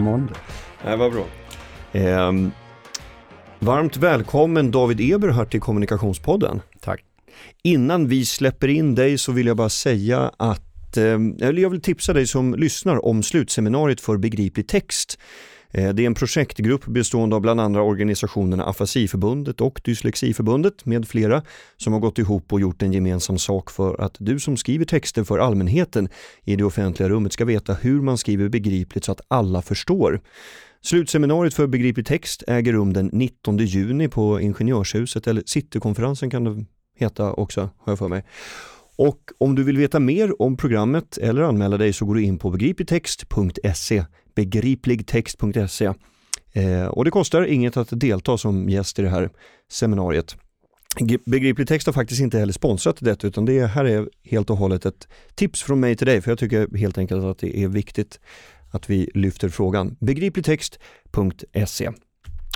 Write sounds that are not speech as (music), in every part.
Måndag. Det var bra. Ehm, varmt välkommen David Eberhardt till Kommunikationspodden. Tack. Innan vi släpper in dig så vill jag bara säga att, eh, eller jag vill tipsa dig som lyssnar om slutseminariet för begriplig text. Eh, det är en projektgrupp bestående av bland andra organisationerna Afasiförbundet och Dyslexiförbundet med flera som har gått ihop och gjort en gemensam sak för att du som skriver texter för allmänheten i det offentliga rummet ska veta hur man skriver begripligt så att alla förstår. Slutseminariet för begriplig text äger rum den 19 juni på Ingenjörshuset, eller Citykonferensen kan det heta också, har jag för mig. Och om du vill veta mer om programmet eller anmäla dig så går du in på begripligtext.se begripligtext.se eh, och det kostar inget att delta som gäst i det här seminariet. Begriplig text har faktiskt inte heller sponsrat detta utan det här är helt och hållet ett tips från mig till dig för jag tycker helt enkelt att det är viktigt att vi lyfter frågan. Begripligtext.se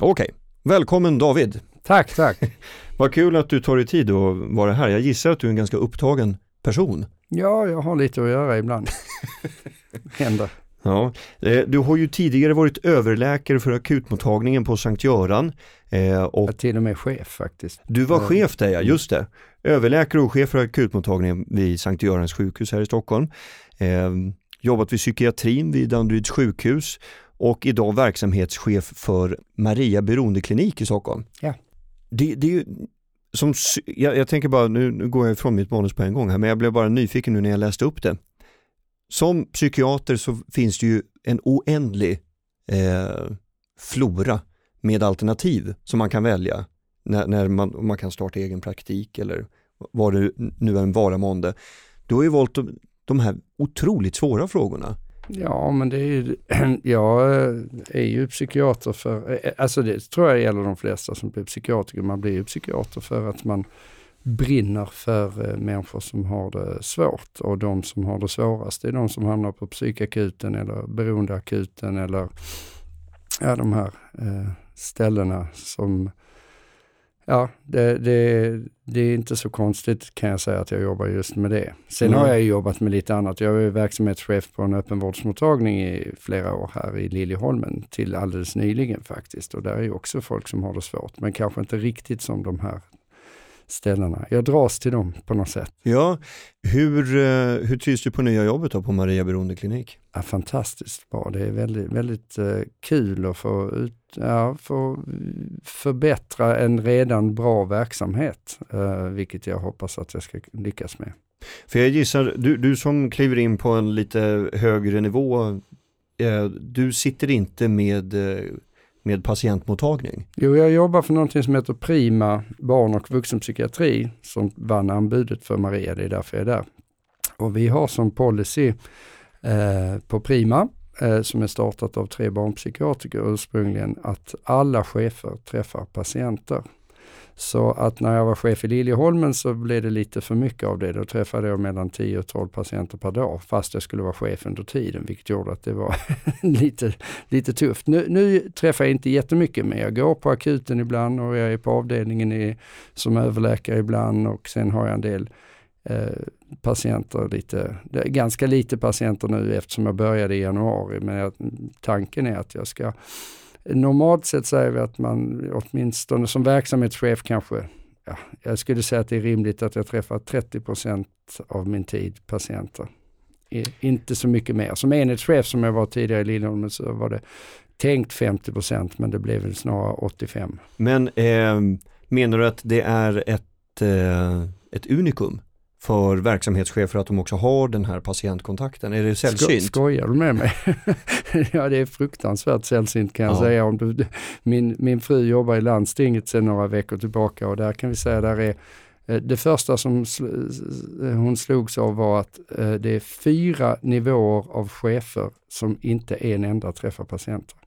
Okej, välkommen David! Tack, tack. (laughs) Vad kul att du tar dig tid att vara här. Jag gissar att du är en ganska upptagen person. Ja, jag har lite att göra ibland. (laughs) Händer. Ja, eh, du har ju tidigare varit överläkare för akutmottagningen på Sankt Göran eh, Jag och är till och med chef faktiskt. du var chef där ja, just det. Överläkare och chef för akutmottagningen vid Sankt Görans sjukhus här i Stockholm. Eh, jobbat vid psykiatrin vid Danderyds sjukhus och idag verksamhetschef för Maria beroendeklinik i Stockholm. Ja. Det, det är ju som, jag, jag tänker bara, nu, nu går jag ifrån mitt manus på en gång här, men jag blev bara nyfiken nu när jag läste upp det. Som psykiater så finns det ju en oändlig eh, flora med alternativ som man kan välja när, när man, man kan starta egen praktik eller vad det nu än vara månde. Du har ju valt de, de här otroligt svåra frågorna. Ja, men det är ju, (clears throat) jag eh, är ju psykiater för, eh, eh, alltså det tror jag gäller de flesta som blir psykiatriker. Man blir ju psykiater för att man brinner för människor som har det svårt och de som har det svårast är de som hamnar på psykakuten eller beroendeakuten eller ja, de här eh, ställena som Ja, det, det, det är inte så konstigt kan jag säga att jag jobbar just med det. Sen Mm. har jag jobbat med lite annat. Jag är verksamhetschef på en öppenvårdsmottagning i flera år här i Liljeholmen till alldeles nyligen faktiskt. Och där är ju också folk som har det svårt, men kanske inte riktigt som de här ställena. Jag dras till dem på något sätt. Ja, hur, eh, hur trivs du på nya jobbet då på Maria beroendeklinik? Ja, fantastiskt bra. Det är väldigt, väldigt eh, kul att få, ut, ja, få förbättra en redan bra verksamhet, eh, vilket jag hoppas att jag ska lyckas med. För jag gissar, du, du som kliver in på en lite högre nivå, du sitter inte med, med patientmottagning? Jo, jag jobbar för någonting som heter Prima barn och vuxenpsykiatri som vann anbudet för Maria, det är därför jag är där. Och vi har som policy eh, på Prima, eh, som är startat av tre barnpsykiatriker ursprungligen, att alla chefer träffar patienter. Så att när jag var chef i Liljeholmen så blev det lite för mycket av det. Då träffade jag mellan 10 och 12 patienter per dag fast jag skulle vara chef under tiden vilket gjorde att det var (laughs) lite, lite tufft. Nu, nu träffar jag inte jättemycket men jag går på akuten ibland och jag är på avdelningen i, som överläkare ibland och sen har jag en del eh, patienter, lite, det är ganska lite patienter nu eftersom jag började i januari men jag, tanken är att jag ska Normalt sett säger vi att man åtminstone som verksamhetschef kanske, ja, jag skulle säga att det är rimligt att jag träffar 30% av min tid patienter. I, inte så mycket mer. Som enhetschef som jag var tidigare i Lillholmen så var det tänkt 50% men det blev väl snarare 85. Men eh, menar du att det är ett, eh, ett unikum för verksamhetschefer att de också har den här patientkontakten? Är det sällsynt? Sko skojar du med mig? (laughs) ja det är fruktansvärt sällsynt kan jag ja. säga. Om du, min, min fru jobbar i landstinget sedan några veckor tillbaka och där kan vi säga där är eh, det första som hon slogs av var att eh, det är fyra nivåer av chefer som inte en enda träffar patienter.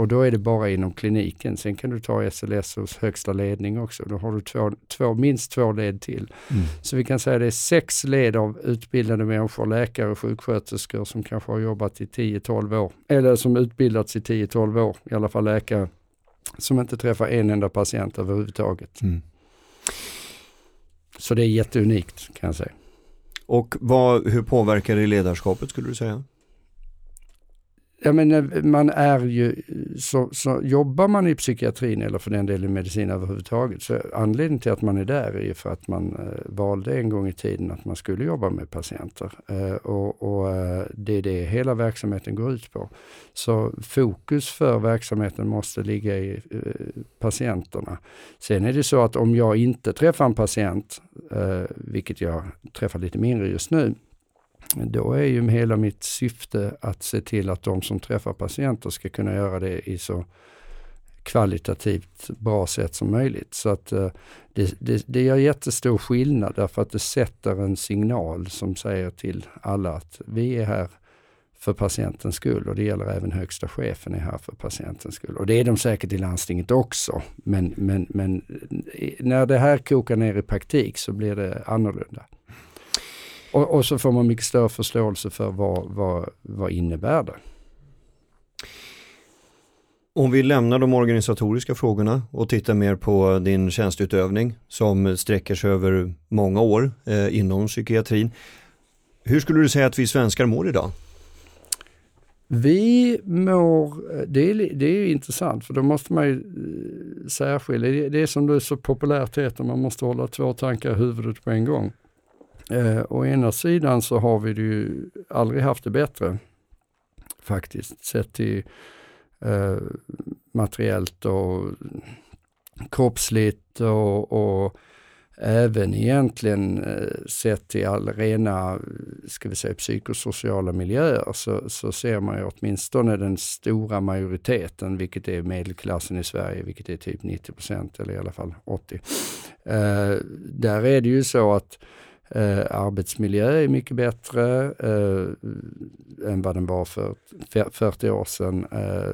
Och då är det bara inom kliniken. Sen kan du ta SLS hos högsta ledning också. Då har du två, två, minst två led till. Mm. Så vi kan säga att det är sex led av utbildade människor, läkare och sjuksköterskor som kanske har jobbat i 10-12 år. Eller som utbildats i 10-12 år, i alla fall läkare, som inte träffar en enda patient överhuvudtaget. Mm. Så det är jätteunikt kan jag säga. Och vad, hur påverkar det ledarskapet skulle du säga? Ja, men eh, man är ju, så, så jobbar man i psykiatrin eller för den delen medicin överhuvudtaget, så anledningen till att man är där är ju för att man eh, valde en gång i tiden att man skulle jobba med patienter. Eh, och, och eh, det är det hela verksamheten går ut på. Så fokus för verksamheten måste ligga i eh, patienterna. Sen är det så att om jag inte träffar en patient, eh, vilket jag träffar lite mindre just nu, då är ju hela mitt syfte att se till att de som träffar patienter ska kunna göra det i så kvalitativt bra sätt som möjligt. Så att eh, det, det, det gör jättestor skillnad därför att det sätter en signal som säger till alla att vi är här för patientens skull och det gäller även högsta chefen är här för patientens skull. Och det är de säkert i landstinget också. Men, men, men eh, när det här kokar ner i praktik så blir det annorlunda. Och, och, så får man mycket större förståelse för vad, vad, vad innebär det. Om vi lämnar de organisatoriska frågorna och tittar mer på din tjänstutövning som sträcker sig över många år eh, inom psykiatrin. Hur skulle du säga att vi svenskar mår idag? Vi mår, det är, det är intressant för då måste man ju eh, särskilja, det är som det är så populärt heter, man måste hålla två tankar i huvudet på en gång. Eh, å ena sidan så har vi det ju aldrig haft det bättre faktiskt, sett till eh, materiellt och kroppsligt och, och även egentligen eh, sett till all rena, ska vi säga psykosociala miljöer så, så ser man ju åtminstone den stora majoriteten, vilket är medelklassen i Sverige, vilket är typ 90% eller i alla fall 80. Eh, där är det ju så att Eh, arbetsmiljö är mycket bättre eh, än vad den var för 40 år sedan. Eh,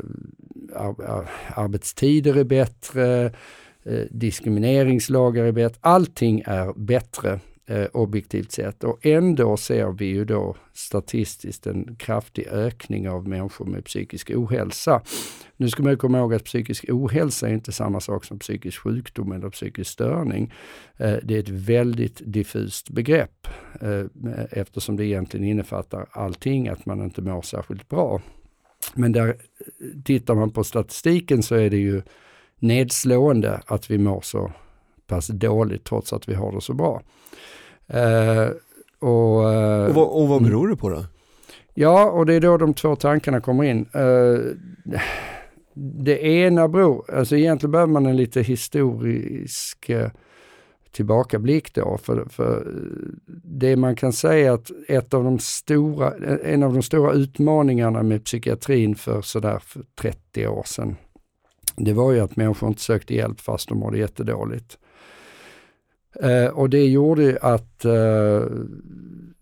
ar arbetstider är bättre, eh, diskrimineringslagar är bättre. Allting är bättre eh, objektivt sett och ändå ser vi ju då statistiskt en kraftig ökning av människor med psykisk ohälsa. Nu ska man komma ihåg att psykisk ohälsa är inte samma sak som psykisk sjukdom eller psykisk störning. Eh, det är ett väldigt diffust begrepp eh, eftersom det egentligen innefattar allting, att man inte mår särskilt bra. Men där tittar man på statistiken så är det ju nedslående att vi mår så pass dåligt trots att vi har det så bra. Eh, och, och, vad, och vad beror det på då? Ja, och det är då de två tankarna kommer in. Uh, det ena beror, alltså egentligen behöver man en lite historisk uh, tillbakablick då. För, för det man kan säga att ett av de stora, en av de stora utmaningarna med psykiatrin för sådär för 30 år sedan, det var ju att människor inte sökte hjälp fast de mådde jättedåligt. Eh, och det gjorde att eh,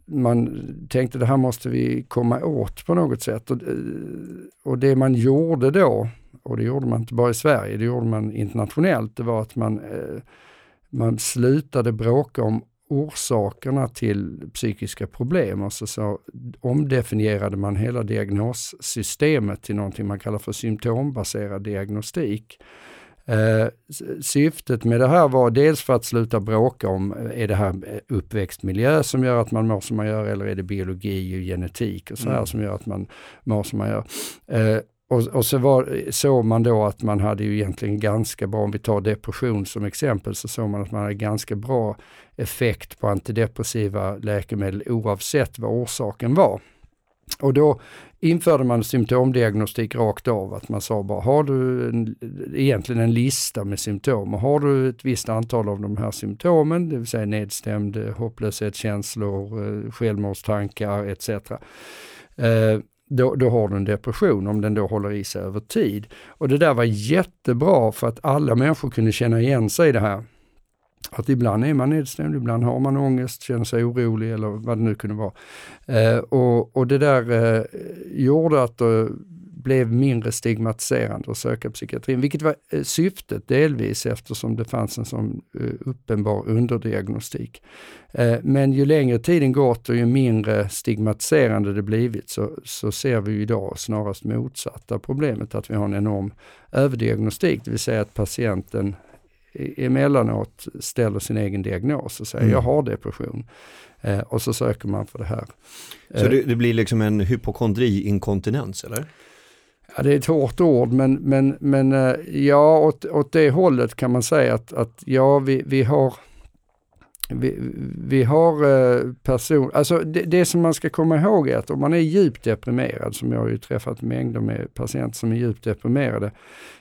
man tänkte det här måste vi komma åt på något sätt. Och, eh, och, det man gjorde då, och det gjorde man inte bara i Sverige, det gjorde man internationellt, det var att man, eh, man slutade bråka om orsakerna till psykiska problem och så, så omdefinierade man hela diagnossystemet till någonting man kallar för symptombaserad diagnostik. Eh, syftet med det här var dels för att sluta bråka om, eh, är det här uppväxtmiljö som gör att man mår som man gör eller är det biologi och genetik och så här mm. som gör att man mår som man gör. Eh, och, och, så var, såg man då att man hade ju egentligen ganska bra, om vi tar depression som exempel, så såg man att man hade ganska bra effekt på antidepressiva läkemedel oavsett vad orsaken var. Och då införde man symptomdiagnostik rakt av, att man sa bara, har du en, egentligen en lista med symptom och har du ett visst antal av de här symptomen, det vill säga nedstämd eh, hopplöshetskänslor, eh, självmordstankar etc. Eh, då, då har du en depression om den då håller i sig över tid. Och det där var jättebra för att alla människor kunde känna igen sig i det här. Att ibland är man nedstämd, ibland har man ångest, känner sig orolig eller vad det nu kunde vara. Eh, och, och det där eh, gjorde att det blev mindre stigmatiserande att söka psykiatrin, vilket var eh, syftet delvis eftersom det fanns en sån eh, uppenbar underdiagnostik. Eh, men ju längre tiden gått och ju mindre stigmatiserande det blivit så, så ser vi idag snarast motsatta problemet att vi har en enorm överdiagnostik, det vill säga att patienten emellanåt ställer sin egen diagnos och säger mm. jag har depression. Eh, och så söker man för det här. Så det, det blir liksom en hypokondriinkontinens eller? Ja, det är ett hårt ord men, men, men eh, ja, åt, åt det hållet kan man säga att, att ja, vi, vi har vi, vi har eh, person, alltså det, det, som man ska komma ihåg är att om man är djupt deprimerad, som jag har ju träffat mängder med patienter som är djupt deprimerade.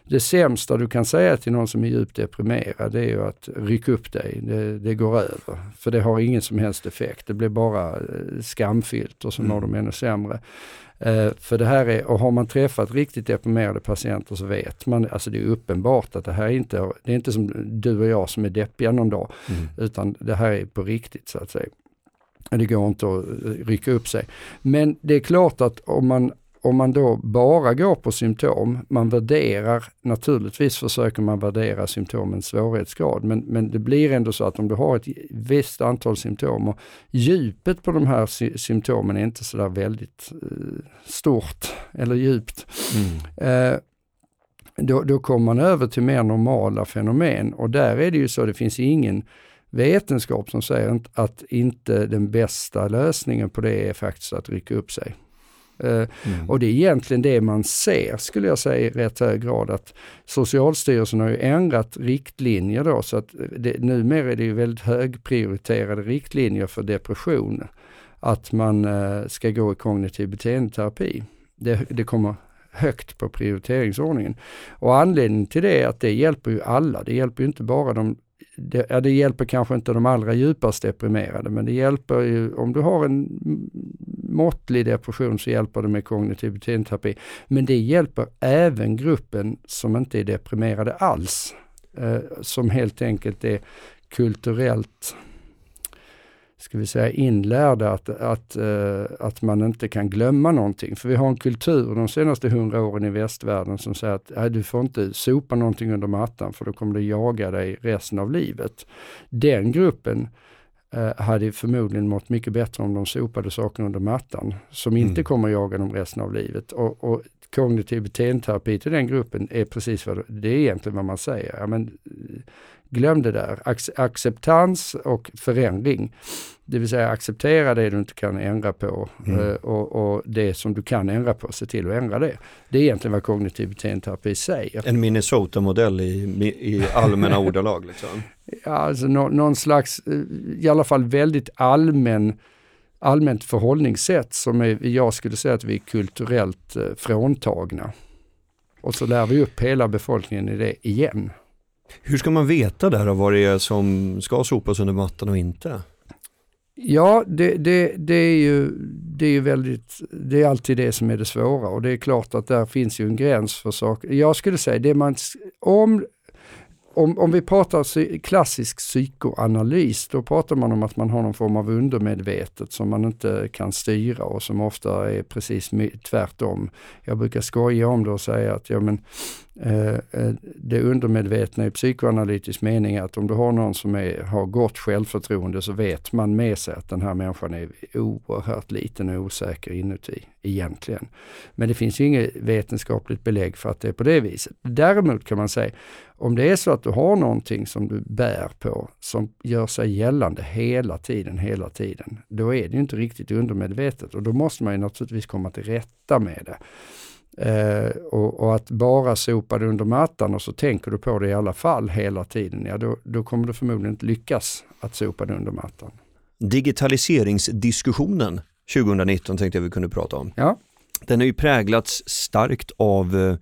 Det sämsta du kan säga till någon som är djupt deprimerad det är ju att rycka upp dig, det, det går över. För det har ingen som helst effekt, det blir bara eh, skamfyllt och så mår mm. de ännu sämre. Uh, för det här är, och har man träffat riktigt deprimerade patienter så vet man, alltså det är uppenbart att det här är inte, det är inte som du och jag som är deppiga någon dag, mm. utan det här är på riktigt så att säga. Det går inte att rycka upp sig. Men det är klart att om man om man då bara går på symptom, man värderar, naturligtvis försöker man värdera symptomens svårighetsgrad, men, men det blir ändå så att om du har ett visst antal symptom och djupet på de här sy symptomen är inte sådär väldigt eh, stort eller djupt, mm. eh, då, då kommer man över till mer normala fenomen och där är det ju så, det finns ingen vetenskap som säger att inte den bästa lösningen på det är faktiskt att rycka upp sig. Eh, mm. Och det är egentligen det man ser skulle jag säga i rätt hög grad att Socialstyrelsen har ju ändrat riktlinjer då så att det, numera är det ju väldigt högprioriterade riktlinjer för depression. Att man uh, ska gå i kognitiv beteendeterapi. Det, det kommer högt på prioriteringsordningen. Och anledningen till det är att det hjälper ju alla. Det hjälper ju inte bara de det, ja, det hjälper kanske inte de allra djupast deprimerade, men det hjälper ju om du har en måttlig depression så hjälper det med kognitiv beteendeterapi. Men det hjälper även gruppen som inte är deprimerade alls, eh, som helt enkelt är kulturellt ska vi säga inlärda att, att, uh, att man inte kan glömma någonting. För vi har en kultur de senaste hundra åren i västvärlden som säger att äh, du får inte sopa någonting under mattan för då kommer det jaga dig resten av livet. Den gruppen uh, hade förmodligen mått mycket bättre om de sopade saker under mattan som inte mm. kommer jaga dem resten av livet. Och, och kognitiv beteendeterapi till den gruppen är precis vad det är egentligen vad man säger. Ja, men, glöm det där. acceptans och förändring. Det vill säga acceptera det du inte kan ändra på mm. Eh, och, och, det som du kan ändra på, se till att ändra det. Det är egentligen vad kognitiv beteendeterapi säger. En Minnesota-modell i, i allmänna ordalag? Liksom. (laughs) Ja, alltså no, någon slags, eh, i alla fall väldigt allmän allmänt förhållningssätt som är, jag skulle säga att vi är kulturellt eh, fråntagna. Och så lär vi upp hela befolkningen i det igen. Hur ska man veta där vad det är som ska sopas under mattan och inte? Ja, det, det, det, är ju, det är väldigt, det är alltid det som är det svåra och det är klart att där finns ju en gräns för saker. Jag skulle säga, det man, om om, om vi pratar klassisk psykoanalys, då pratar man om att man har någon form av undermedvetet som man inte kan styra och som ofta är precis tvärtom. Jag brukar skoja om det och säga att ja, men, eh, eh, det undermedvetna i psykoanalytisk mening är att om du har någon som är, har gott självförtroende så vet man med sig att den här människan är oerhört liten och osäker inuti egentligen. Men det finns ju inget vetenskapligt belägg för att det är på det viset. Däremot kan man säga om det är så att du har någonting som du bär på som gör sig gällande hela tiden, hela tiden, då är det inte riktigt undermedvetet och då måste man ju naturligtvis komma till rätta med det. Eh, och, och, att bara sopa det under mattan och så tänker du på det i alla fall hela tiden, ja då, då kommer du förmodligen inte lyckas att sopa det under mattan. Digitaliseringsdiskussionen 2019 tänkte jag vi kunde prata om. Ja. Den har ju präglats starkt av eh,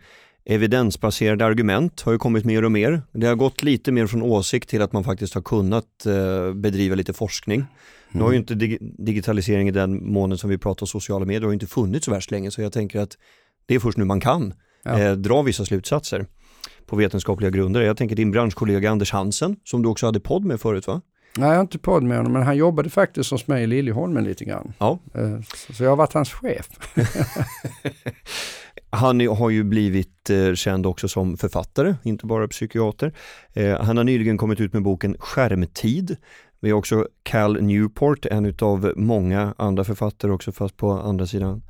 evidensbaserade argument har ju kommit mer och mer. Det har gått lite mer från åsikt till att man faktiskt har kunnat eh, bedriva lite forskning. Mm. Nu har ju inte dig digitalisering i den månen som vi pratar om sociala medier har inte funnits så värst länge så jag tänker att det är först nu man kan ja. eh, dra vissa slutsatser på vetenskapliga grunder. Jag tänker din branschkollega Anders Hansen som du också hade podd med förut va? Nej, jag har inte podd med honom, men han jobbade faktiskt hos mig i Liljeholmen lite grann. Ja. Eh, så jag har varit hans chef. (laughs) han har ju blivit eh, känd också som författare, inte bara psykiater. Eh, han har nyligen kommit ut med boken Skärmtid. Vi har också Cal Newport, en av många andra författare också fast på andra sidan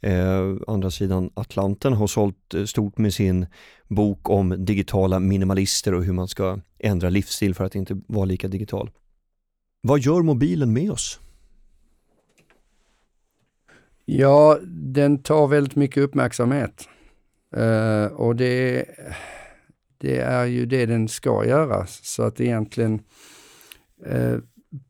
eh, andra sidan Atlanten har sålt stort med sin bok om digitala minimalister och hur man ska ändra livsstil för att inte vara lika digital. Vad gör mobilen med oss? Ja, den tar väldigt mycket uppmärksamhet. Uh, och det, det, är ju det den ska göra. Så att egentligen uh,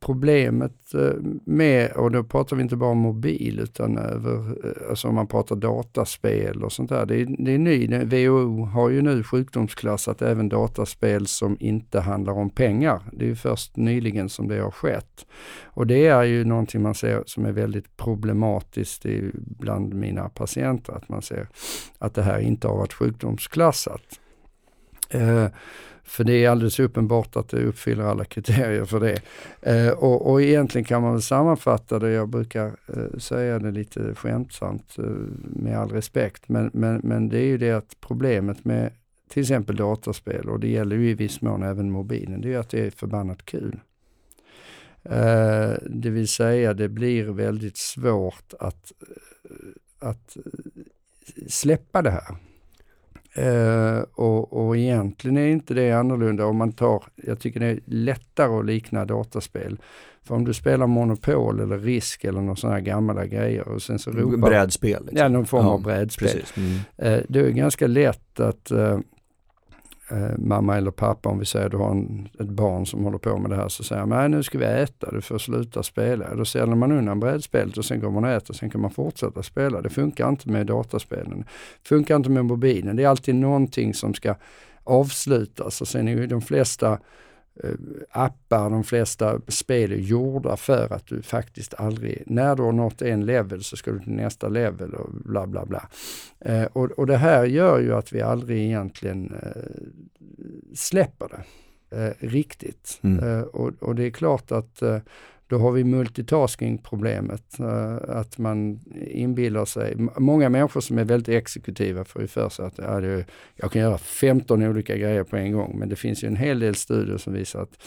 problemet eh, med, och då pratar vi inte bara om mobil utan över, eh, alltså om man pratar dataspel och sånt där. Det är, det är ny, WHO har ju nu sjukdomsklassat även dataspel som inte handlar om pengar. Det är ju först nyligen som det har skett. Och det är ju någonting man ser som är väldigt problematiskt bland mina patienter, att man ser att det här inte har varit sjukdomsklassat. Eh, för det är alldeles uppenbart att det uppfyller alla kriterier för det. Eh, och, och egentligen kan man väl sammanfatta det, jag brukar eh, säga det lite skämtsamt eh, med all respekt, men, men, men det är ju det att problemet med till exempel dataspel, och det gäller ju i viss mån även mobilen, det är ju att det är förbannat kul. Eh, det vill säga det blir väldigt svårt att, eh, att eh, släppa det här. Uh, och, och egentligen är inte det annorlunda om man tar, jag tycker det är lättare att likna dataspel. För om du spelar Monopol eller Risk eller några sådana här gamla grejer och sen så ropar... Brädspel? Liksom. Ja, någon form ja, av brädspel. Mm. Uh, det är ganska lätt att uh, eh, mamma eller pappa, om vi säger du har en, ett barn som håller på med det här, så säger man nu ska vi äta, du får sluta spela. Då ställer man undan brädspelet och sen går man och äter, sen kan man fortsätta spela. Det funkar inte med dataspelen. Det funkar inte med mobilen. Det är alltid någonting som ska avslutas och sen är ju de flesta eh, appar, de flesta spel är gjorda för att du faktiskt aldrig, när du har nått en level så ska du till nästa level och bla bla bla. Eh, och, och det här gör ju att vi aldrig egentligen eh, släpper det eh, riktigt. Mm. Eh, och, och, det är klart att eh, då har vi multitasking-problemet, uh, att man inbillar sig, många människor som är väldigt exekutiva får ju för sig att ja, det, jag kan göra 15 olika grejer på en gång, men det finns ju en hel del studier som visar att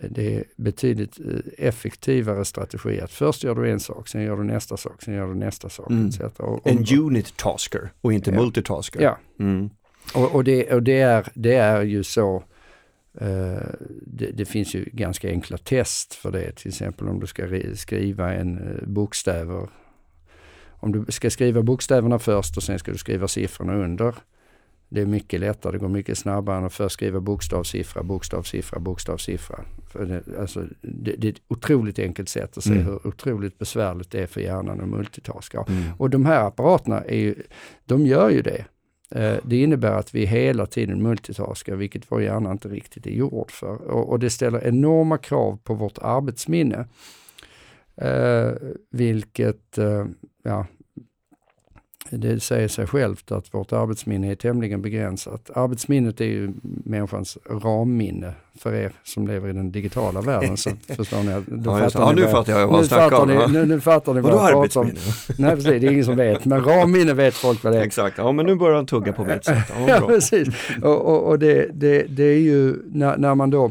eh, det är betydligt eh, effektivare strategi att först gör du en sak, sen gör du nästa sak, sen gör du nästa sak. Mm. Och, en unit tasker och inte ja. multitasker. Ja, mm. Och, och, det, och det, är, det är ju så Uh, det, det, finns ju ganska enkla test för det, till exempel om du ska skriva en uh, bokstäver. Om du ska skriva bokstäverna först och sen ska du skriva siffrorna under. Det är mycket lättare, det går mycket snabbare än att först skriva bokstavssiffra, bokstavssiffra, bokstavssiffra. För det, alltså, det, det är ett otroligt enkelt sätt att se mm. hur otroligt besvärligt det är för hjärnan att multitaska. Mm. Och de här apparaterna är ju, de gör ju det. Eh, det innebär att vi hela tiden multitaskar, vilket vår hjärna inte riktigt är gjord för. Och, och det ställer enorma krav på vårt arbetsminne. Eh, vilket, eh, ja, det säger sig självt att vårt arbetsminne är tämligen begränsat. Arbetsminnet är ju människans ramminne för er som lever i den digitala världen. Så (laughs) förstår ni, då ja, fattar ja, ni nu fattar jag vad nu fattar, ni, nu, nu fattar ni vad jag pratar om. Nej precis, det är ingen som vet, men ramminne vet folk vad det är. Exakt, ja men nu börjar han tugga på sätt. Ja, (laughs) ja precis, och, och, och det, det, det, är ju när, när man då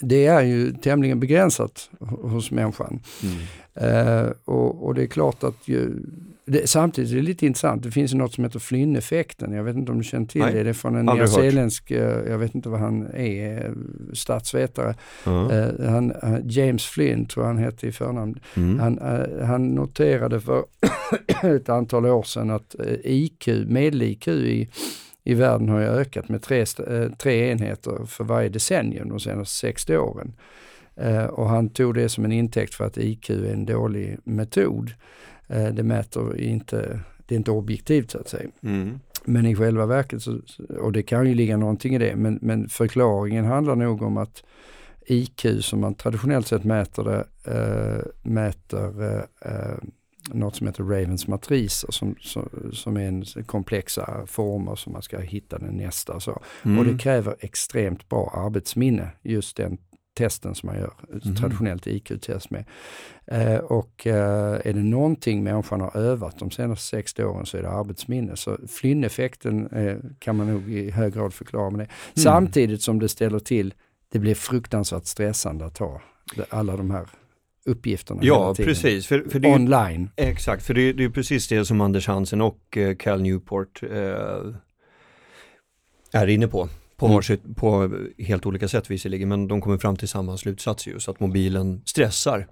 det är ju tämligen begränsat hos människan. Mm. Uh, och, och, det är klart att ju, det, samtidigt är det lite intressant, det finns något som heter Flynn-effekten. Jag vet inte om du känner till Nej, det. Det är från en nyzeeländsk, uh, jag vet inte vad han är, uh, statsvetare. -huh. Han, James Flynn tror jag han hette i förnamn. Mm. Han, han noterade för (coughs) ett antal år sedan att IQ, medel-IQ i i världen har ökat med tre, tre enheter för varje decennium de senaste 60 åren. Eh, och han tog det som en intäkt för att IQ är en dålig metod. Eh, det mäter inte, det är inte objektivt så att säga. Mm. Men i själva verket, så, och det kan ju ligga någonting i det, men, men förklaringen handlar nog om att IQ som man traditionellt sett mäter det, äh, mäter äh, något som heter Ravens matriser som, som, som är en komplexa former som man ska hitta den nästa. Så. Mm. Och det kräver extremt bra arbetsminne, just den testen som man gör mm. traditionellt IQ-test med. Eh, och eh, är det någonting människan har övat de senaste 60 åren så är det arbetsminne. Så flynneffekten eh, kan man nog i hög grad förklara med det. Mm. Samtidigt som det ställer till, det blir fruktansvärt stressande att ta alla de här uppgifterna. Ja, precis. För, för det Online. exakt, för det, det, är precis det som Anders Hansen och eh, Cal Newport eh, är inne på. På, mm. varsitt, på helt olika sätt visserligen, men de kommer fram till samma slutsats just att mobilen stressar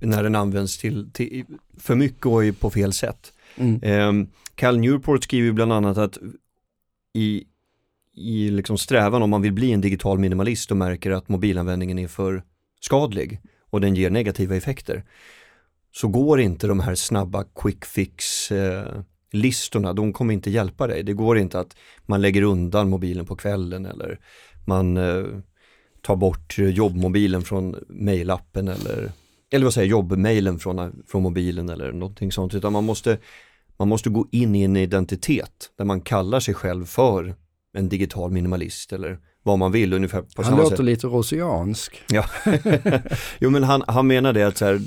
när den används till, till för mycket och på fel sätt. Mm. Eh, Cal Newport skriver bland annat att i, i liksom strävan om man vill bli en digital minimalist och märker att mobilanvändningen är för skadlig och den ger negativa effekter så går inte de här snabba quick fix eh, listorna, de kommer inte hjälpa dig. Det går inte att man lägger undan mobilen på kvällen eller man eh, tar bort jobbmobilen från mailappen eller, eller vad säger jobbmailen från, från mobilen eller någonting sånt. Utan man måste, man måste gå in i en identitet där man kallar sig själv för en digital minimalist eller vad man vill ungefär på Han låter sätt. lite rosiansk. Ja, (laughs) jo men han, han menar det att så här,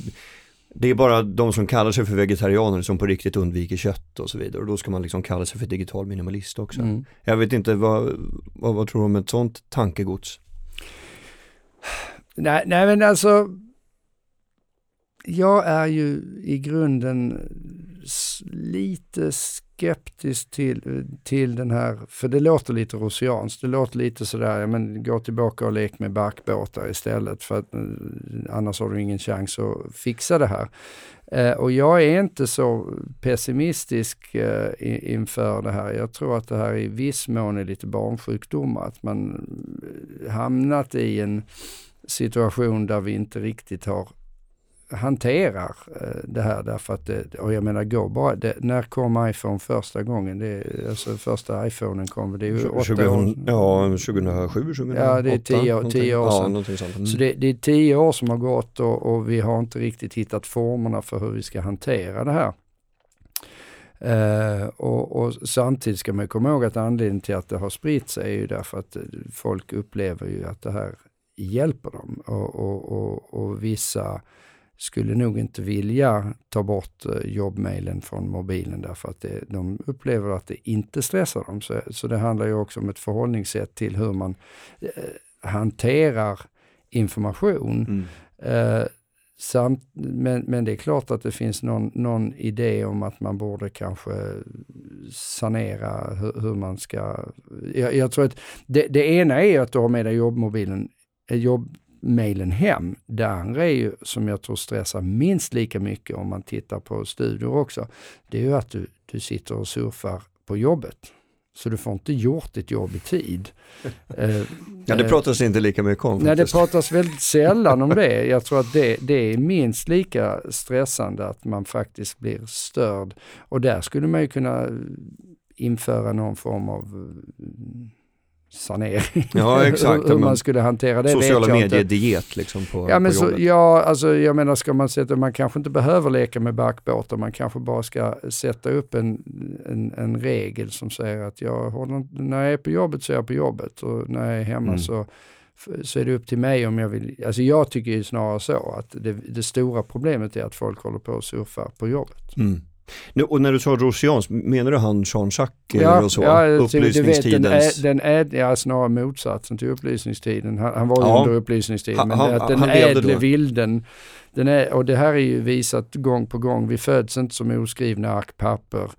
det är bara de som kallar sig för vegetarianer som på riktigt undviker kött och så vidare och då ska man liksom kalla sig för digital minimalist också. Mm. Jag vet inte, vad, vad, vad tror du om ett sånt tankegods? Nej, nej men alltså jag är ju i grunden lite skeptisk till, till den här, för det låter lite rosianskt, det låter lite sådär, ja, men gå tillbaka och lek med barkbåtar istället för att eh, annars har du ingen chans att fixa det här. Eh, och jag är inte så pessimistisk eh, inför det här. Jag tror att det här i viss mån är lite barnsjukdomar, att man eh, hamnat i en situation där vi inte riktigt har hanterar eh, det här därför att det, och jag menar gå bara, det, när kom iPhone första gången? Det, alltså första iPhonen kom, det är ju 20, år. Ja, 2007, 2008. Ja, det är tio, tio år sedan. Ja, mm. Så det, det, är tio år som har gått och, och, vi har inte riktigt hittat formerna för hur vi ska hantera det här. Uh, och, och, samtidigt ska man komma ihåg att anledningen till att det har spritt sig är ju därför att folk upplever ju att det här hjälper dem och, och, och vissa skulle nog inte vilja ta bort eh, jobbmailen från mobilen därför att det, de upplever att det inte stressar dem. Så, så det handlar ju också om ett förhållningssätt till hur man eh, hanterar information. Mm. Eh, samt, men, men det är klart att det finns någon, någon idé om att man borde kanske sanera hur, hur man ska... Jag, jag, tror att det, det ena är att du har med dig jobbmobilen, eh, jobb, mejlen hem. Det andra är ju, som jag tror stressar minst lika mycket om man tittar på studier också, det är ju att du, du sitter och surfar på jobbet. Så du får inte gjort ditt jobb i tid. (laughs) eh, ja, det eh, pratas inte lika mycket om. Nej, det pratas väldigt sällan om det. Jag tror att det, det är minst lika stressande att man faktiskt blir störd. Och där skulle man ju kunna införa någon form av sanering. Ja, (laughs) exakt. hur man skulle hantera det Sociala medier-diet liksom på, ja, men på så, ja, alltså jag menar ska man sätta, man kanske inte behöver leka med backbåtar, man kanske bara ska sätta upp en, en, en regel som säger att jag håller, när jag är på jobbet så är jag på jobbet och när jag är hemma mm. så så är det upp till mig om jag vill, alltså jag tycker ju snarare så att det, det stora problemet är att folk håller på och surfar på jobbet. Mm. Nu, och när du sa Rosians, menar du han Jean-Jacques ja, eller så? Ja, upplysningstidens? den, är, den är, ja, snarare motsatsen till upplysningstiden. Han, han var ju ja. under upplysningstiden. Men ha, att den ädle vilden, den är, och det här är ju visat gång på gång, vi föds inte som oskrivna ark papper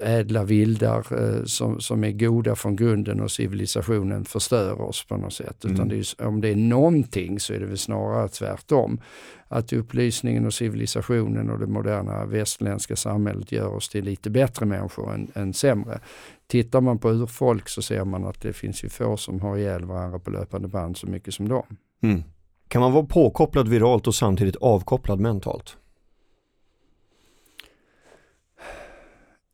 ädla vildar äh, som, som är goda från grunden och civilisationen förstör oss på något sätt. Utan mm. det är, om det är någonting så är det väl snarare tvärtom. Att upplysningen och civilisationen och det moderna västländska samhället gör oss till lite bättre människor än, än sämre. Tittar man på urfolk så ser man att det finns ju få som har ihjäl varandra på löpande band så mycket som dem. Mm. Kan man vara påkopplad viralt och samtidigt avkopplad mentalt?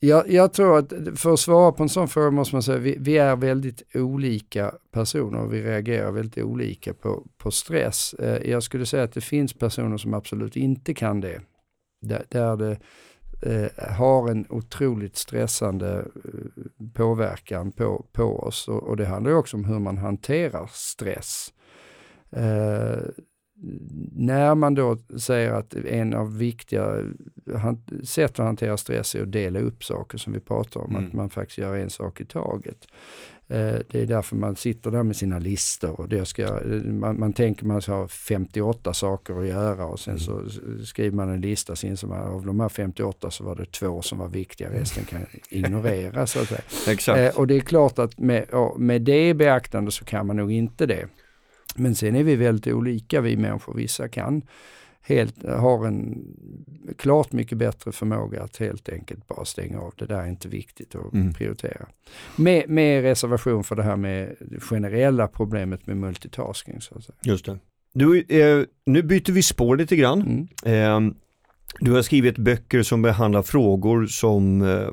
Jag, jag, tror att för att svara på en sån fråga måste man säga vi, vi är väldigt olika personer och vi reagerar väldigt olika på, på stress. Eh, jag skulle säga att det finns personer som absolut inte kan det. Där, där det eh, har en otroligt stressande eh, påverkan på, på oss och, och, det handlar också om hur man hanterar stress. Eh, när man då säger att en av viktiga sätt att hantera stress är att dela upp saker som vi pratar om, mm. att man faktiskt gör en sak i taget. Eh, det är därför man sitter där med sina listor och det ska, man, man tänker man ska ha 58 saker att göra och sen mm. så skriver man en lista, sen som av de här 58 så var det två som var viktiga, resten kan ignoreras. Så att säga. (laughs) Exakt. Eh, och det är klart att med, med det beaktande så kan man nog inte det. Men sen är vi väldigt olika vi människor. Vissa kan helt, har en klart mycket bättre förmåga att helt enkelt bara stänga av. Det där är inte viktigt att mm. prioritera. Med, med reservation för det här med det generella problemet med multitasking. Så att säga. Just det. Du, eh, nu byter vi spår lite grann. Mm. Eh, du har skrivit böcker som behandlar frågor som eh,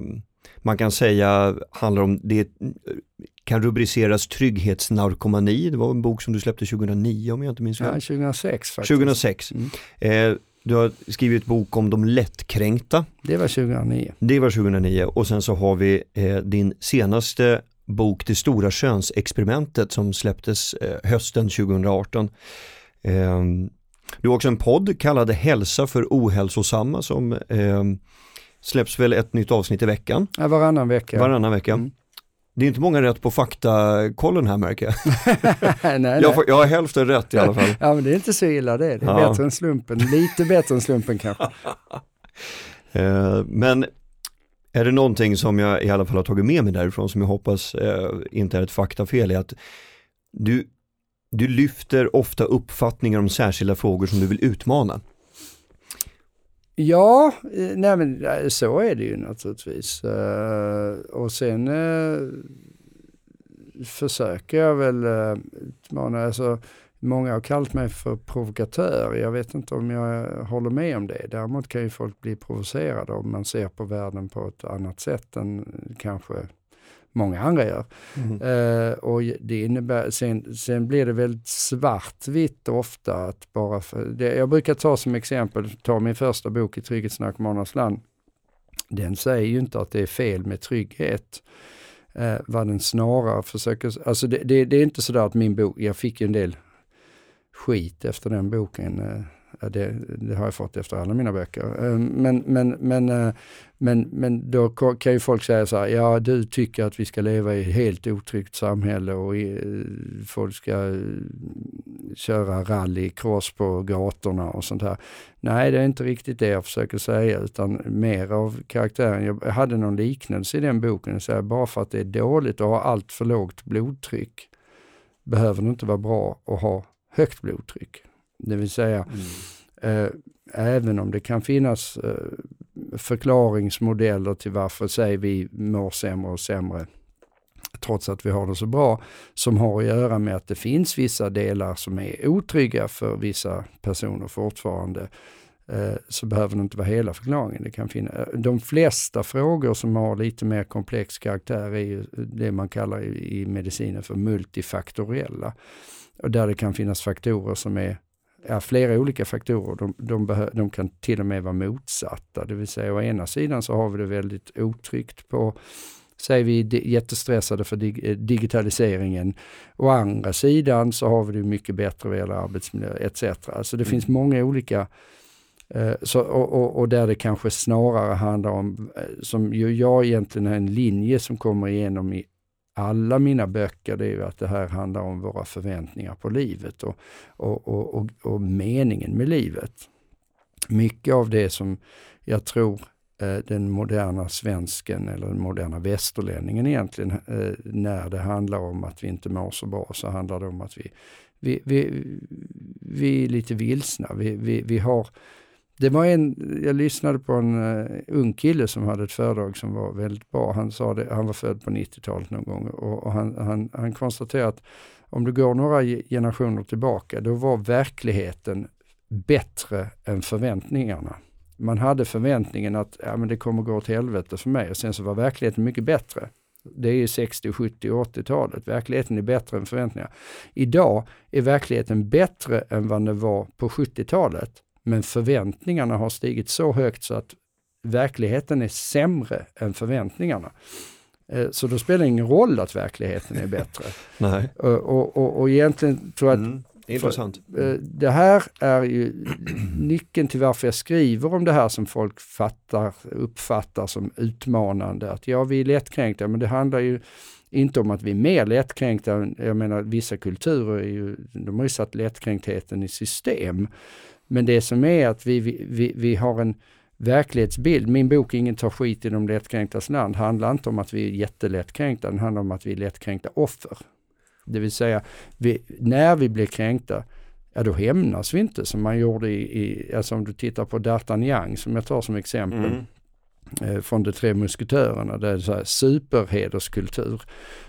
man kan säga handlar om det kan rubriceras trygghetsnarkomani. Det var en bok som du släppte 2009 om jag inte minns fel. Ja, 2006 faktiskt. 2006. Mm. Eh, du har skrivit bok om de lättkränkta. Det var 2009. Det var 2009 och sen så har vi eh, din senaste bok Det stora könsexperimentet som släpptes eh, hösten 2018. Ehm, du har också en podd kallad Hälsa för ohälsosamma som ehm, släpps väl ett nytt avsnitt i veckan. Ja, varannan vecka. Varannan vecka. Mm. Det är inte många rätt på faktakollen här märker jag. (laughs) nej, nej. Jag, får, jag har hälften rätt i alla fall. ja men det är inte så illa det, det är ja. bättre än slumpen, lite bättre än slumpen kanske. (laughs) Eh, men är det någonting som jag i alla fall har tagit med mig därifrån som jag hoppas eh, inte är ett faktafel är att du, du lyfter ofta uppfattningar om särskilda frågor som du vill utmana. Ja, eh, nej men eh, så är det ju naturligtvis. Uh, och sen uh, försöker jag väl uh, utmana, alltså många har kallat mig för provokatör. Jag vet inte om jag håller med om det. Däremot kan ju folk bli provocerade om man ser på världen på ett annat sätt än kanske många andra gör. Mm. Uh, och det innebär, sen, sen blir det väldigt svartvitt ofta att bara för, det, jag brukar ta som exempel, ta min första bok i Trygghetsnarkomanernas land. Den säger ju inte att det är fel med trygghet. Uh, vad den snarare försöker, alltså det, det, det är inte sådär att min bok, jag fick ju en del skit efter den boken. Eh, det, det, har jag fått efter alla mina böcker. Eh, men, men, men, eh, men, men då kan ju folk säga så här, ja du tycker att vi ska leva i ett helt otryggt samhälle och folk ska köra rallycross på gatorna och sånt här. Nej, det är inte riktigt det jag försöker säga utan mer av karaktären. Jag hade någon liknelse i den boken, så här, bara för att det är dåligt att ha allt för lågt blodtryck behöver det inte vara bra att ha högt blodtryck. Det vill säga, mm. eh, även om det kan finnas eh, förklaringsmodeller till varför säg vi mår sämre och sämre trots att vi har det så bra, som har att göra med att det finns vissa delar som är otrygga för vissa personer fortfarande, eh, så behöver det inte vara hela förklaringen. Det kan finna, eh, de flesta frågor som har lite mer komplex karaktär är ju det man kallar i, i medicinen för multifaktoriella. Och där det kan finnas faktorer som är ja, flera olika faktorer. De, de, de, kan till och med vara motsatta. Det vill säga å ena sidan så har vi det väldigt otryggt på säger vi jättestressade för dig, eh, digitaliseringen. Å andra sidan så har vi det mycket bättre vad gäller arbetsmiljö etc. Så det mm. finns många olika eh, så, och, och, och, där det kanske snarare handlar om, eh, som ju jag egentligen är en linje som kommer igenom i alla mina böcker, det är ju att det här handlar om våra förväntningar på livet och, och, och, och, meningen med livet. Mycket av det som jag tror eh, den moderna svensken eller den moderna västerlänningen egentligen, eh, när det handlar om att vi inte mår så bra, så handlar det om att vi, vi, vi, vi är lite vilsna. Vi, vi, vi har det var en, jag lyssnade på en uh, ung kille som hade ett föredrag som var väldigt bra. Han sa det, han var född på 90-talet någon gång och, och han, han, han konstaterade att om du går några generationer tillbaka, då var verkligheten bättre än förväntningarna. Man hade förväntningen att ja, men det kommer gå åt helvete för mig och sen så var verkligheten mycket bättre. Det är ju 60, 70 och 80-talet. Verkligheten är bättre än förväntningarna. Idag är verkligheten bättre än vad den var på 70-talet. Men förväntningarna har stigit så högt så att verkligheten är sämre än förväntningarna. Eh, så då spelar det ingen roll att verkligheten är bättre. (laughs) Nej. Och, och, och, egentligen tror jag att Mm. Intressant. för, eh, det här är ju (clears throat) nyckeln till varför jag skriver om det här som folk fattar, uppfattar som utmanande. Att ja, vi är lättkränkta, men det handlar ju inte om att vi är mer lättkränkta. än- Jag menar vissa kulturer är ju, de har ju satt lättkränktheten i system. Men det som är att vi, vi, vi, har en verklighetsbild. Min bok Ingen tar skit i de lättkränktas land handlar inte om att vi är jättelättkränkta, den handlar om att vi är lättkränkta offer. Det vill säga, vi, när vi blir kränkta, ja då hämnas vi inte som man gjorde i, i alltså om du tittar på D'Artagnan som jag tar som exempel Mm. eh, från de tre musketörerna. Det är så här superhederskultur.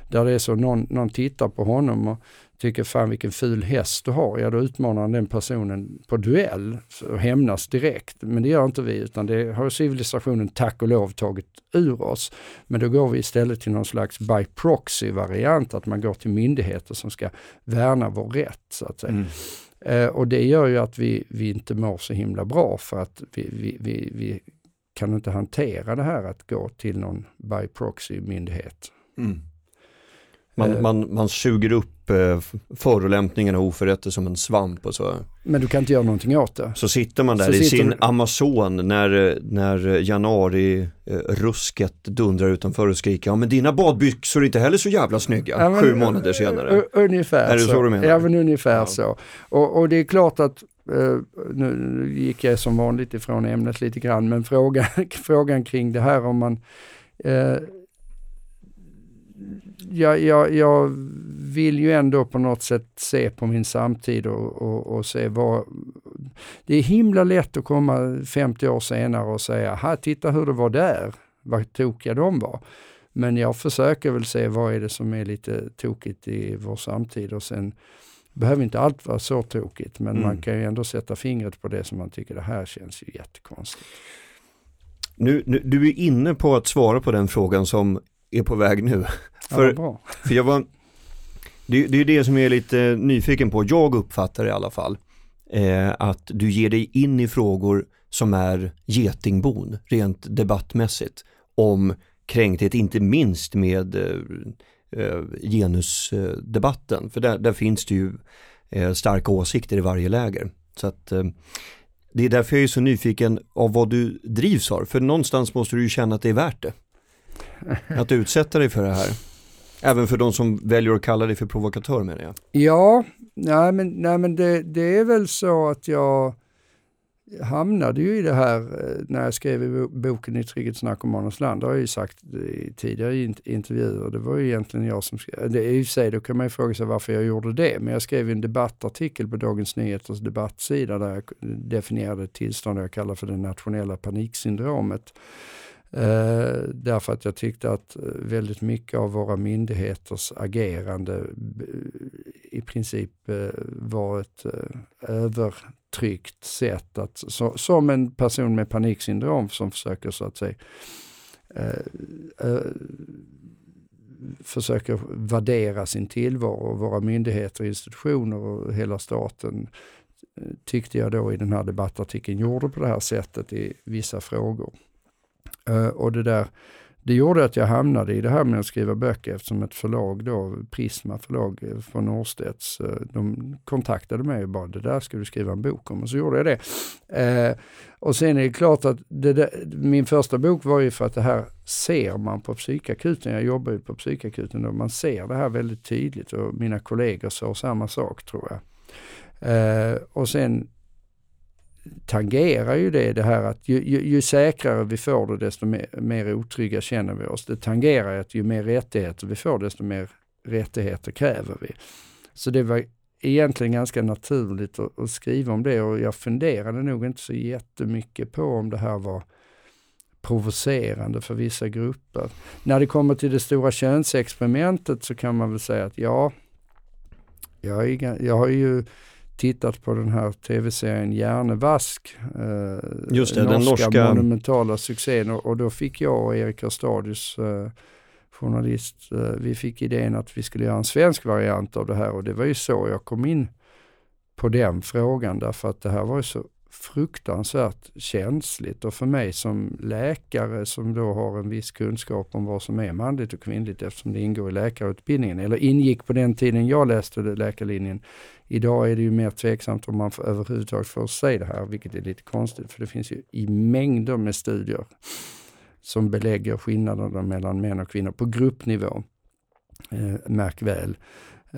Där det är så någon, någon tittar på honom och tycker fan vilken ful häst du har. Ja då utmanar han den personen på duell och hämnas direkt. Men det gör inte vi utan det har civilisationen tack och lov tagit ur oss. Men då går vi istället till någon slags by proxy variant att man går till myndigheter som ska värna vår rätt så att säga. Mm. Eh, och det gör ju att vi, vi inte mår så himla bra för att vi, vi, vi, vi kan inte hantera det här att gå till någon by proxy-myndighet. Mm. Man, Eh. man, man suger upp eh, förolämpningarna och oförrätter som en svamp och så. Men du kan inte göra någonting åt det. Så sitter man där Så i sin du- Amazon när, eh, när januari-rusket dundrar utanför och skriker ja men dina badbyxor är inte heller så jävla snygga Ja, men- sju månader senare. Ungefär Är det så du menar? Ja, men ungefär Ja. så. Och, och det är klart att eh, nu, gick jag som vanligt ifrån ämnet lite grann, men frågan, (laughs) frågan kring det här om man eh, jag, jag, jag vill ju ändå på något sätt se på min samtid och, och, och se vad... Det är himla lätt att komma 50 år senare och säga, här titta hur det var där, vad tokiga de var. Men jag försöker väl se vad är det som är lite tokigt i vår samtid och sen behöver inte allt vara så tokigt men Mm. man kan ju ändå sätta fingret på det som man tycker det här känns ju jättekonstigt. Nu, nu, du är inne på att svara på den frågan som är på väg nu. Ja, (laughs) För- bra. För jag var, det, det är det som jag är lite nyfiken på, jag uppfattar i alla fall, eh, att du ger dig in i frågor som är getingbon, rent debattmässigt, om kränkthet, inte minst med eh, eh, genusdebatten, för där, där finns det ju eh, starka åsikter i varje läger. Så att eh, det är därför jag är så nyfiken av vad du drivs av, för någonstans måste du ju känna att det är värt det. (laughs) Att utsätta dig för det här. Även för de som väljer att kalla dig för provokatör menar jag. Ja, nej men, nej, men det, det är väl så att jag hamnade ju i det här eh, när jag skrev boken I trygghet narkomaners land. Det har jag ju sagt i tidigare intervjuer. Det var ju egentligen jag som skrev. Det är i och för sig, då kan man ju fråga sig varför jag gjorde det. Men jag skrev en debattartikel på Dagens Nyheters debattsida där jag definierade ett tillstånd jag kallar för det nationella paniksyndromet. Eh, därför att jag tyckte att eh, väldigt mycket av våra myndigheters agerande i princip eh, var ett eh, övertryckt sätt att, så, som en person med paniksyndrom som försöker så att säga eh, försöker värdera sin tillvaro våra myndigheter, institutioner och hela staten eh, tyckte jag då i den här debattartikeln gjorde på det här sättet i vissa frågor. Eh, och det där, det gjorde att jag hamnade i det här med att skriva böcker eftersom ett förlag då, Prisma förlag eh, från Norstedts, eh, de kontaktade mig och bara det där ska du skriva en bok om och så gjorde jag det. Eh, och sen är det klart att det där, min första bok var ju för att det här ser man på psykakuten, jag jobbar ju på psykakuten och man ser det här väldigt tydligt och mina kollegor såg samma sak tror jag. Eh, och sen tangerar ju det det här att ju, ju, ju säkrare vi får det desto mer, mer otrygga känner vi oss. Det tangerar att ju mer rättigheter vi får desto mer rättigheter kräver vi. Så det var egentligen ganska naturligt att, att skriva om det och jag funderade nog inte så jättemycket på om det här var provocerande för vissa grupper. När det kommer till det stora könsexperimentet så kan man väl säga att ja, Jag, är, jag har ju tittat på den här tv-serien Hjärnevask. Eh, Just det, norska den norska monumentala succén och, och, då fick jag och Erik Hörstadius eh, journalist, eh, vi fick idén att vi skulle göra en svensk variant av det här och det var ju så jag kom in på den frågan därför att det här var ju så fruktansvärt känsligt och för mig som läkare som då har en viss kunskap om vad som är manligt och kvinnligt eftersom det ingår i läkarutbildningen eller ingick på den tiden jag läste läkarlinjen. Idag är det ju mer tveksamt om man överhuvudtaget får säga det här vilket är lite konstigt för det finns ju i mängder med studier som belägger skillnaderna mellan män och kvinnor på gruppnivå. Eh, märk väl.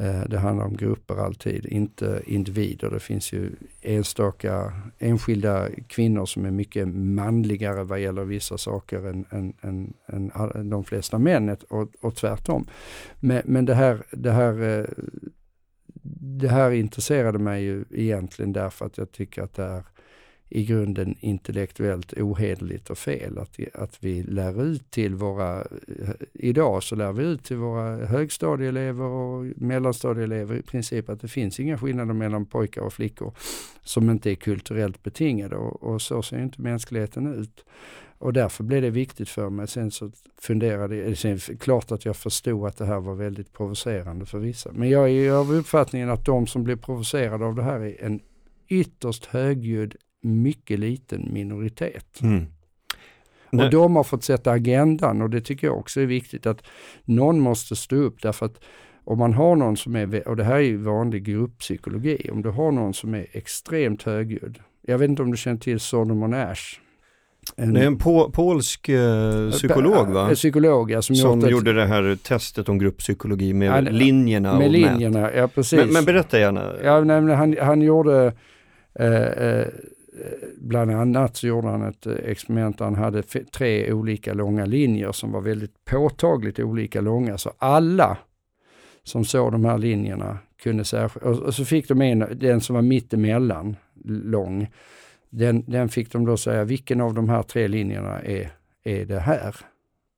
Eh, det handlar om grupper alltid, inte individer. Det finns ju enstaka enskilda kvinnor som är mycket manligare vad gäller vissa saker än, än, än, än de flesta män och, och tvärtom. Men, men det, här, det, här, eh, det här intresserade mig ju egentligen därför att jag tycker att det är i grunden intellektuellt ohederligt och fel. Att, att vi lär ut till våra, idag så lär vi ut till våra högstadieelever och mellanstadieelever i princip att det finns inga skillnader mellan pojkar och flickor som inte är kulturellt betingade och, och så ser inte mänskligheten ut. Och därför blev det viktigt för mig. Sen så funderade jag, sen, klart att jag förstod att det här var väldigt provocerande för vissa. Men jag är av uppfattningen att de som blir provocerade av det här är en ytterst högljudd mycket liten minoritet. Mm. Och de har fått sätta agendan och det tycker jag också är viktigt att någon måste stå upp därför att om man har någon som är, och det här är ju vanlig grupppsykologi, om du har någon som är extremt högljudd. Jag vet inte om du känner till Solomon Ash? En, det är en po polsk eh, psykolog va? Psykolog ja, som, som gjorde det här testet om grupppsykologi med ja, linjerna med och linjerna, mät. ja precis. Men, men berätta gärna. Ja, nej, han, han gjorde eh, eh, bland annat så gjorde han ett experiment där han hade tre olika långa linjer som var väldigt påtagligt olika långa. Så alla som såg de här linjerna kunde särskilt, och så fick de en, den som var mittemellan lång, den, den fick de då säga vilken av de här tre linjerna är, är det här?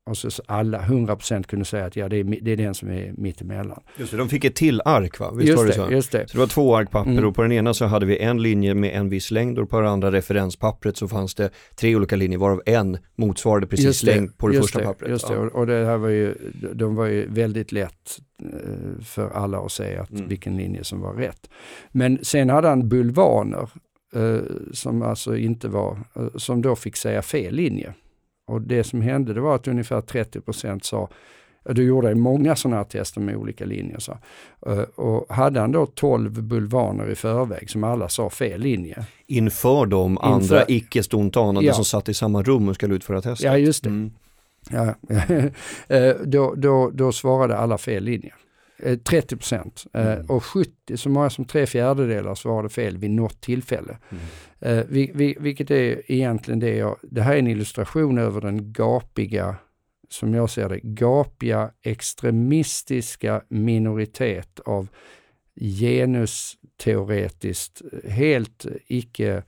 Och så alla 100% kunde säga att ja, det är, det är den som är mittemellan. Just det, de fick ett till ark va? Visst just var det, det så? Just det. Så det var två ark papper mm. och på den ena så hade vi en linje med en viss längd och på det andra referenspappret så fanns det tre olika linjer varav en motsvarade precis längd på det första det, pappret. Just det, ja. och det här var ju, de var ju väldigt lätt eh, för alla att säga att mm. vilken linje som var rätt. Men sen hade han bulvaner eh, som alltså inte var, eh, som då fick säga fel linje. Och det som hände det var att ungefär 30% sa, då gjorde många sådana här tester med olika linjer. Så. Eh, och hade han då 12 bulvaner i förväg som alla sa fel linje. Inför de Inför, andra icke stontanande ja. som satt i samma rum och skulle utföra testet? Ja, just det. Mm. Ja, (laughs) eh, då, då, då svarade alla fel linje. 30 eh, procent. Eh, mm. Och 70, så många som tre fjärdedelar svarade fel vid något tillfälle. Mm. Eh, vi, vi, vilket är egentligen det jag, det här är en illustration över den gapiga, som jag ser det, gapiga extremistiska minoritet av genusteoretiskt helt icke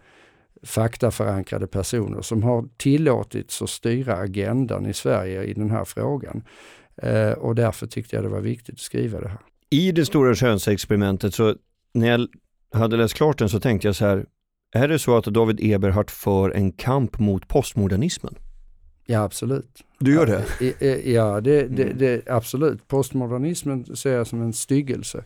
faktaförankrade personer som har tillåtits att styra agendan i Sverige i den här frågan. Eh, och därför tyckte jag det var viktigt att skriva det här. I det stora könsexperimentet så när jag hade läst klart den så tänkte jag så här, är det så att David Eberhardt för en kamp mot postmodernismen? Ja, absolut. Du gör det? Ja, det, det, det, absolut. Postmodernismen ser jag som en styggelse.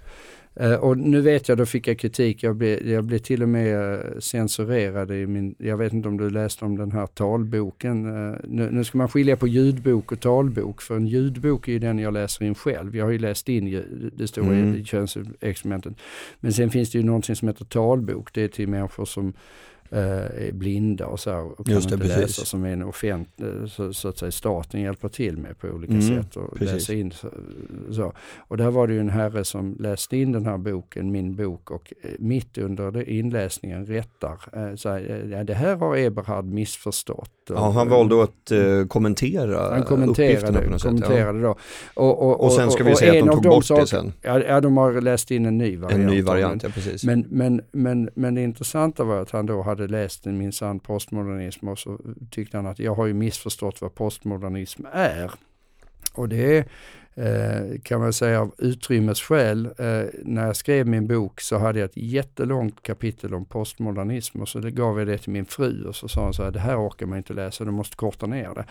Uh, och nu vet jag, då fick jag kritik, jag blev, jag blev till och med uh, censurerad i min, jag vet inte om du läste om den här talboken. Uh, nu, nu, ska man skilja på ljudbok och talbok, för en ljudbok är ju den jag läser in själv. Jag har ju läst in det stora mm. könsexperimentet. Men sen finns det ju någonting som heter talbok, det är till människor som är blinda och så och kan Just det, inte precis. läsa som en offentlig, så, så, att säga staten hjälper till med på olika mm, sätt och precis. läsa in. Så, så, Och där var det ju en herre som läste in den här boken, min bok och eh, mitt under inläsningen rättar, eh, så här, ja, det här har Eberhard missförstått. Ja, han valde att uh, kommentera Han kommenterade, på något kommenterade sätt, ja. då. Och, och, och, och sen ska vi säga att de tog bort det sen. Ja, de har läst in en ny variant. En ny variant, ja precis. Men, men, men, men det intressanta var att han då hade hade läst en minsann postmodernism och så tyckte han att jag har ju missförstått vad postmodernism är. Och det är eh, kan man säga av utrymmesskäl. Eh, när jag skrev min bok så hade jag ett jättelångt kapitel om postmodernism och så det gav jag det till min fru och så sa hon så här, det här orkar man inte läsa, du måste korta ner det.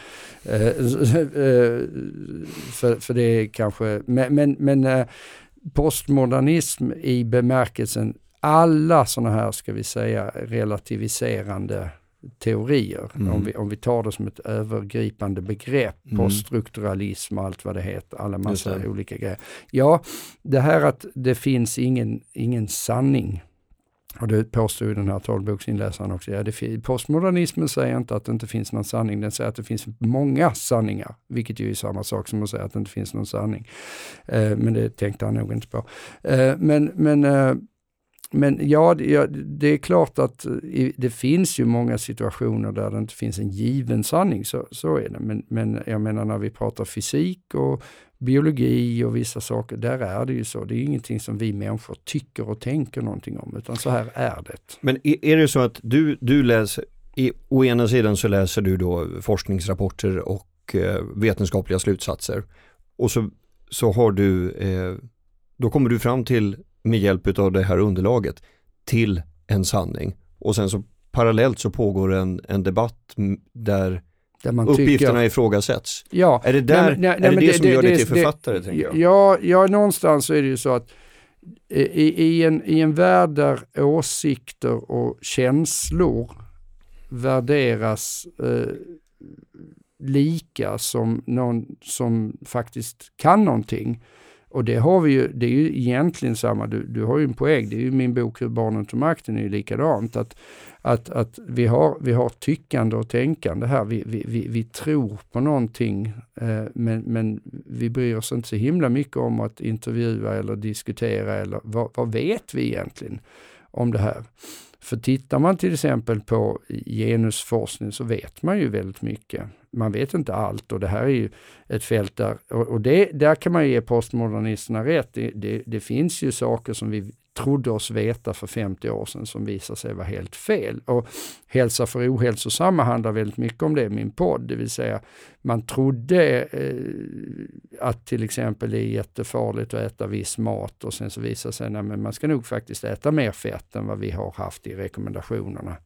Eh, (laughs) eh för, för det är kanske, men, men, men eh, postmodernism i bemärkelsen alla sådana här, ska vi säga, relativiserande teorier. Mm. Om, vi, om vi tar det som ett övergripande begrepp, mm. poststrukturalism och allt vad det heter, alla massa olika grejer. Ja, det här att det finns ingen, ingen sanning. Och det påstår ju den här talboksinläsaren också. Ja, det, postmodernismen säger inte att det inte finns någon sanning, den säger att det finns många sanningar, vilket ju är samma sak som att säga att det inte finns någon sanning. Eh, men det tänkte han nog inte på. Eh, men men eh, men ja, det, det är klart att eh, det finns ju många situationer där det inte finns en given sanning, så, så är det. Men, men jag menar när vi pratar fysik och biologi och vissa saker, där är det ju så. Det är ingenting som vi människor tycker och tänker någonting om, utan så här är det. Men är det så att du, du läser, i, å ena sidan så läser du då forskningsrapporter och eh, vetenskapliga slutsatser och så, så har du, eh, då kommer du fram till med hjälp av det här underlaget till en sanning. Och sen så parallellt så pågår en, en debatt där där uppgifterna tycker, ifrågasätts. Ja, är det, där, nej, nej, är det, det, det som gör dig till författare? Det, jag? Ja, ja, någonstans så är det ju så att i, i, en, i en värld där åsikter och känslor värderas eh, lika som någon som faktiskt kan någonting, och det har vi ju, det är ju egentligen samma, du, du har ju en poäng, det är ju min bok Hur barnen tog makten är ju likadant. Att, att, att vi, har, vi har tyckande och tänkande här, vi, vi, vi, vi tror på någonting eh, men, men vi bryr oss inte så himla mycket om att intervjua eller diskutera eller vad, vad vet vi egentligen om det här? För tittar man till exempel på genusforskning så vet man ju väldigt mycket. Man vet inte allt och det här är ju ett fält där, och det, där kan man ge postmodernisterna rätt. Det, det, det finns ju saker som vi trodde oss veta för 50 år sedan som visar sig vara helt fel. Och Hälsa för ohälsosamma handlar väldigt mycket om det i min podd, det vill säga man trodde eh, att till exempel det är jättefarligt att äta viss mat och sen så visar sig att man ska nog faktiskt äta mer fett än vad vi har haft i rekommendationerna.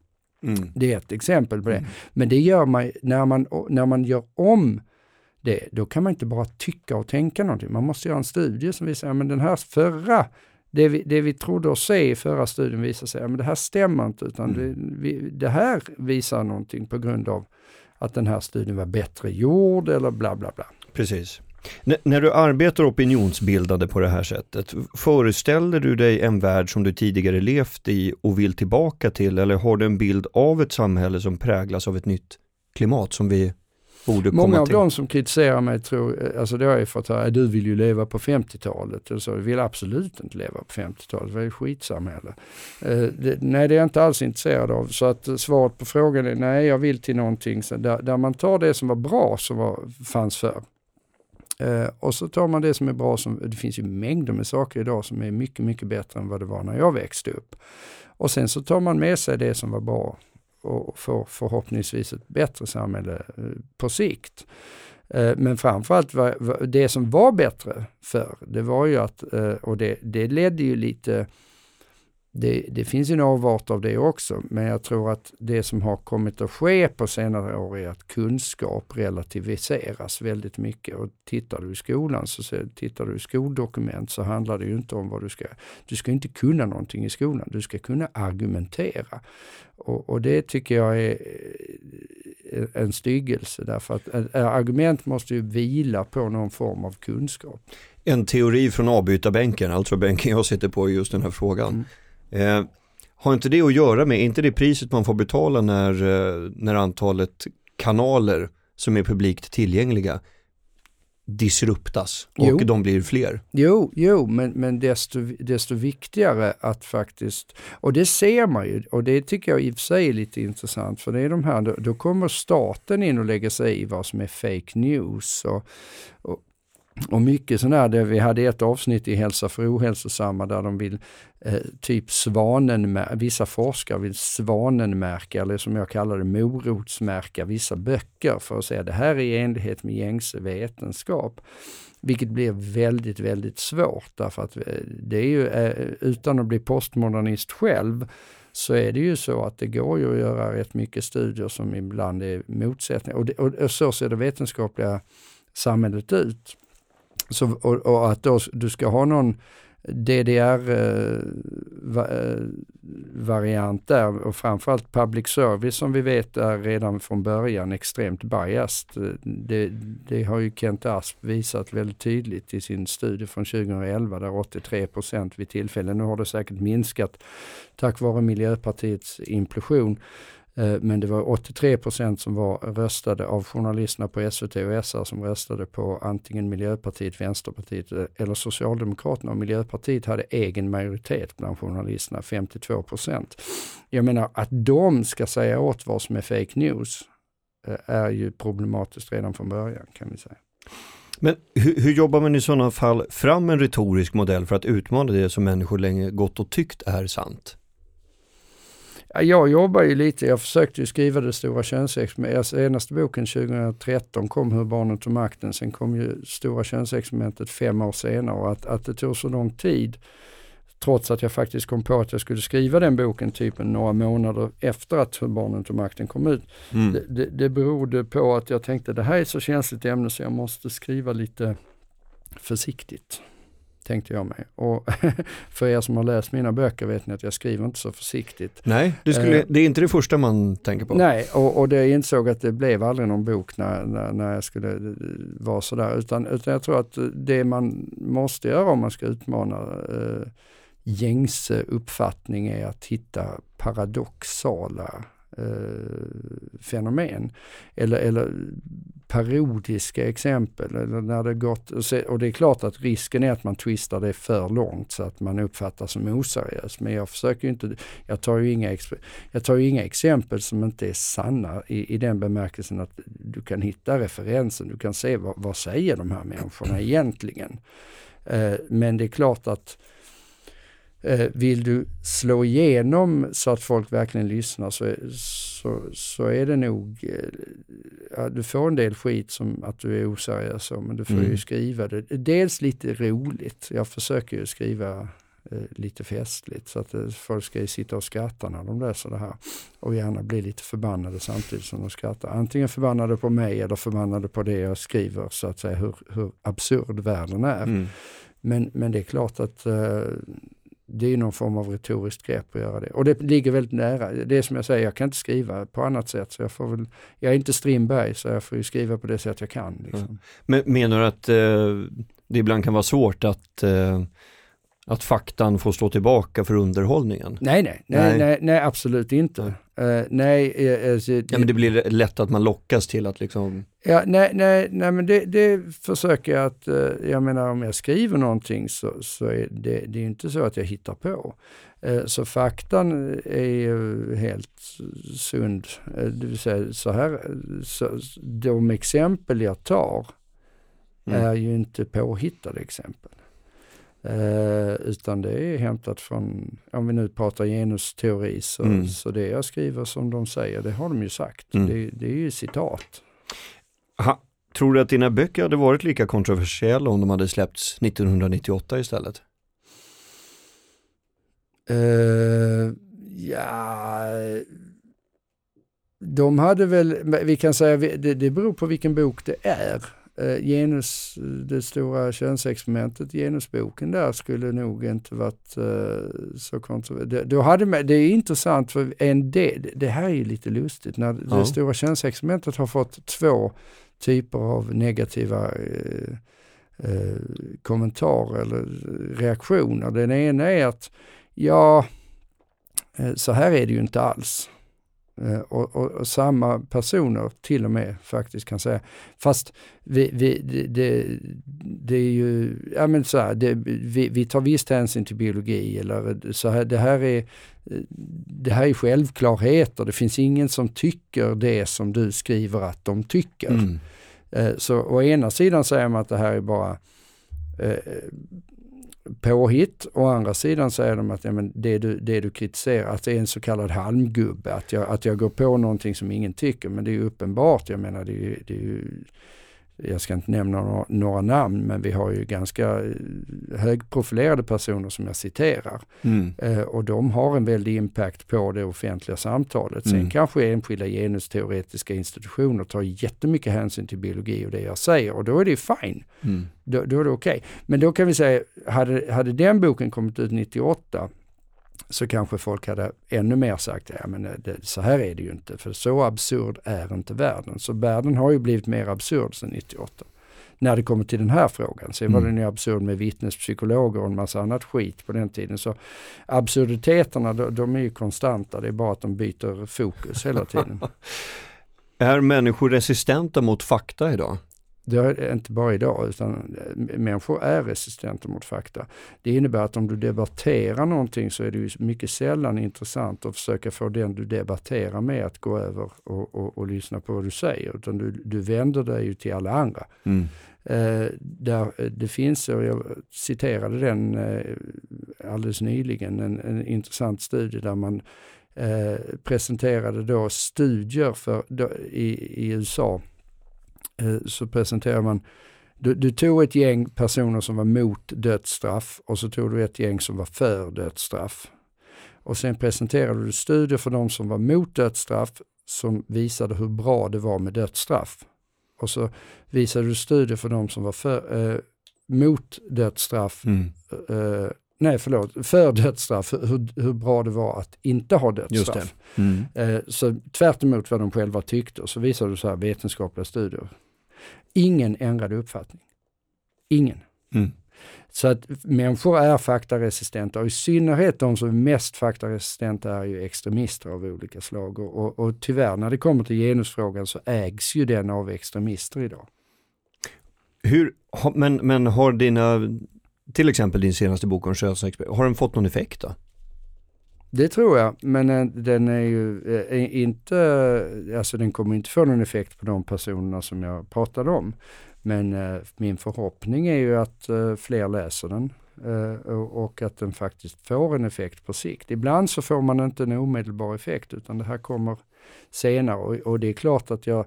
Mm. Det är ett exempel på det. Mm. Men det gör man när man, när man gör om det, då kan man inte bara tycka och tänka någonting. Man måste göra en studie som visar att den här förra det vi, det vi trodde oss se i förra studien visar sig att det här stämmer inte, utan mm. det, vi, det, här visar någonting på grund av att den här studien var bättre gjord eller bla bla bla. Precis. N när du arbetar opinionsbildande på det här sättet, föreställer du dig en värld som du tidigare levt i och vill tillbaka till eller har du en bild av ett samhälle som präglas av ett nytt klimat som vi borde Många komma av de som kritiserar mig tror, alltså det har jag fått höra, du vill ju leva på 50-talet. Jag vill absolut inte leva på 50-talet, det var ju skitsamhälle. Eh, det, nej, det är jag inte alls intresserad av. Så att svaret på frågan är nej, jag vill till någonting där, där man tar det som var bra som var, fanns förr. Eh, och så tar man det som är bra, som, det finns ju mängder med saker idag som är mycket, mycket bättre än vad det var när jag växte upp. Och sen så tar man med sig det som var bra och får förhoppningsvis ett bättre samhälle eh, på sikt. Eh, men framförallt det som var bättre förr, det var ju att, eh, och det, det ledde ju lite det, det, finns en avart av det också, men jag tror att det som har kommit att ske på senare år är att kunskap relativiseras väldigt mycket. Och tittar du i skolan, så tittar du i skoldokument så handlar det ju inte om vad du ska, du ska inte kunna någonting i skolan, du ska kunna argumentera. Och, och det tycker jag är eh, en styggelse därför att argument måste ju vila på någon form av kunskap. En teori från avbytarbänken, alltså bänken jag sitter på i just den här frågan. Mm Eh, har inte det att göra med, är inte det priset man får betala när, eh, när antalet kanaler som är publikt tillgängliga disruptas och jo. de blir fler. Jo, jo men, men desto, desto viktigare att faktiskt, och det ser man ju, och det tycker jag i och för sig är lite intressant, för det är de här, då, då kommer staten in och lägger sig i vad som är fake news och, och och mycket sådär, där vi hade ett avsnitt i Hälsa för ohälsosamma där de vill eh, typ svanen, vissa forskare vill svanenmärka eller som jag kallar det morotsmärka vissa böcker för att säga det här är i enlighet med gängse vetenskap. Vilket blir väldigt, väldigt svårt därför att eh, det är ju, eh, utan att bli postmodernist själv, så är det ju så att det går ju att göra rätt mycket studier som ibland är motsättningar. Och, och, och så ser det vetenskapliga samhället ut. Så, och, och, att då, du ska ha någon DDR-variant eh, eh där och framförallt public service som vi vet är redan från början extremt biased. Det, det har ju Kent Asp visat väldigt tydligt i sin studie från 2011 där 83 procent vid tillfällen, nu har det säkert minskat tack vare Miljöpartiets implosion, Eh, Eh, men det var 83 procent som var röstade av journalisterna på SVT och SR som röstade på antingen Miljöpartiet, Vänsterpartiet eh, eller Socialdemokraterna. Och Miljöpartiet hade egen majoritet bland journalisterna, 52 procent. Jag menar att de ska säga åt vad som är fake news eh, är ju problematiskt redan från början kan vi säga. Men hur, hur, jobbar man i sådana fall fram en retorisk modell för att utmana det som människor länge gått och tyckt är sant? Jag jobbar ju lite, jag försökte ju skriva det stora könsexperimentet. Senaste boken 2013 kom Hur barnen tog makten, sen kom ju stora könsexperimentet fem år senare och att, att det tog så lång tid trots att jag faktiskt kom på att jag skulle skriva den boken typ några månader efter att Hur barnen tog makten kom ut. Mm. Det, det, det berodde på att jag tänkte det här är så känsligt ämne så jag måste skriva lite försiktigt tänkte jag mig. Och (laughs) för er som har läst mina böcker vet ni att jag skriver inte så försiktigt. Nej, det, skulle, eh, det är inte det första man tänker på. Nej, och, och det insåg att det blev aldrig någon bok när, när, när jag skulle eh, vara sådär. Utan, utan jag tror att det man måste göra om man ska utmana eh, gängse uppfattning är att hitta paradoxala eh, fenomen. Eller, eller parodiska exempel. Eller när det gått, och det är klart att risken är att man twistar det för långt så att man uppfattas som oseriös. Men jag försöker inte, jag tar ju inga, jag tar ju inga exempel som inte är sanna i, i den bemärkelsen att du kan hitta referensen, du kan se vad, vad säger de här människorna egentligen. Eh, men det är klart att Eh, vill du slå igenom så att folk verkligen lyssnar så, så, så är det nog, eh, du får en del skit som att du är oseriös men du får mm. ju skriva det. Dels lite roligt, jag försöker ju skriva eh, lite festligt så att eh, folk ska ju sitta och skratta när de läser det här. Och gärna bli lite förbannade samtidigt som de skrattar. Antingen förbannade på mig eller förbannade på det jag skriver så att säga hur, hur absurd världen är. Mm. Men, men det är klart att eh, det är någon form av retoriskt grepp att göra det. Och det ligger väldigt nära. Det är som jag säger, jag kan inte skriva på annat sätt. Så jag, får väl, jag är inte Strindberg så jag får ju skriva på det sätt jag kan. Liksom. Mm. Men menar du att eh, det ibland kan vara svårt att eh, att faktan får stå tillbaka för underhållningen? Nej, nej, nej, nej, nej absolut inte. Uh, nej, alltså, ja, men det blir lätt att man lockas till att liksom... Ja, nej, nej, nej men det, det försöker jag att, uh, jag menar om jag skriver någonting så, så är det, det är inte så att jag hittar på. Uh, så faktan är ju helt sund. det vill säga så här, så, de exempel jag tar mm. är ju inte påhittade exempel. Eh, utan det är hämtat från, om vi nu pratar genusteori, så, mm. så det jag skriver som de säger, det har de ju sagt. Mm. Det, det, är ju citat. Aha. Tror du att dina böcker hade varit lika kontroversiella om de hade släppts 1998 istället? Uh, ja, de hade väl, vi kan säga, det, det beror på vilken bok det är genus, det stora könsexperimentet, genusboken där skulle nog inte varit eh, så kontroversiellt. det är intressant för en del, det här är ju lite lustigt, när ja. det stora könsexperimentet har fått två typer av negativa eh, eh, kommentarer eller reaktioner. Den ena är att ja, eh, så här är det ju inte alls. Eh, och, och, och, samma personer till och med faktiskt kan säga. Fast vi, vi, det, det, det är ju, ja men så här, det, vi, vi tar visst hänsyn till biologi eller så här, det här är det här är självklarheter. Det finns ingen som tycker det som du skriver att de tycker. Mm. Eh, så å ena sidan säger man att det här är bara eh, påhitt. Å andra sidan säger de att ja, men det, du, det du kritiserar, att det är en så kallad halmgubbe, att jag, att jag går på någonting som ingen tycker. Men det är ju uppenbart, jag menar det är, det är ju jag ska inte nämna några, några, namn, men vi har ju ganska eh, högprofilerade personer som jag citerar. Mm. Eh, och de har en väldig impact på det offentliga samtalet. Sen mm. kanske enskilda genusteoretiska institutioner tar jättemycket hänsyn till biologi och det jag säger och då är det fine. Mm. Då, då, är det okej. Okay. Men då kan vi säga, hade, hade den boken kommit ut 98 så kanske folk hade ännu mer sagt, ja men det, så här är det ju inte, för så absurd är inte världen. Så världen har ju blivit mer absurd sedan 98. När det kommer till den här frågan. Sen mm. var den ju absurd med vittnespsykologer och en massa annat skit på den tiden. Så absurditeterna, de, de är ju konstanta, det är bara att de byter fokus hela tiden. (laughs) är människor resistenta mot fakta idag? Det är inte bara idag, utan eh, människor är resistenta mot fakta. Det innebär att om du debatterar någonting så är det ju mycket sällan intressant att försöka få den du debatterar med att gå över och, och, och lyssna på vad du säger. Utan du, du vänder dig ju till alla andra. Mm. Eh, där eh, det finns, och jag citerade den eh, alldeles nyligen, en, en intressant studie där man eh, presenterade då studier för, då, i, i USA så presenterar man du, du, tog ett gäng personer som var mot dödsstraff och så tog du ett gäng som var för dödsstraff. Och sen presenterade du studier för de som var mot dödsstraff som visade hur bra det var med dödsstraff. Och så visade du studier för de som var för, eh, mot dödsstraff, mm. eh, nej förlåt, för dödsstraff, hur, hur bra det var att inte ha dödsstraff. Mm. Eh, så tvärt vad de själva tyckte, så visade du så här vetenskapliga studier. Ingen ändrade uppfattning. Ingen. Mm. Så att människor är faktaresistenta och i synnerhet de som är mest faktaresistenta är ju extremister av olika slag. Och, och, och tyvärr när det kommer till genusfrågan så ägs ju den av extremister idag. Hur, men, men har dina, till exempel din senaste bok om könsexperiment, har den fått någon effekt då? Det tror jag, men eh, den är ju eh, är inte, alltså den kommer inte få någon effekt på de personerna som jag pratade om. Men eh, min förhoppning är ju att fler läser den och att den faktiskt får en effekt på sikt. Ibland så får man inte en omedelbar effekt utan det här kommer senare och det är klart att jag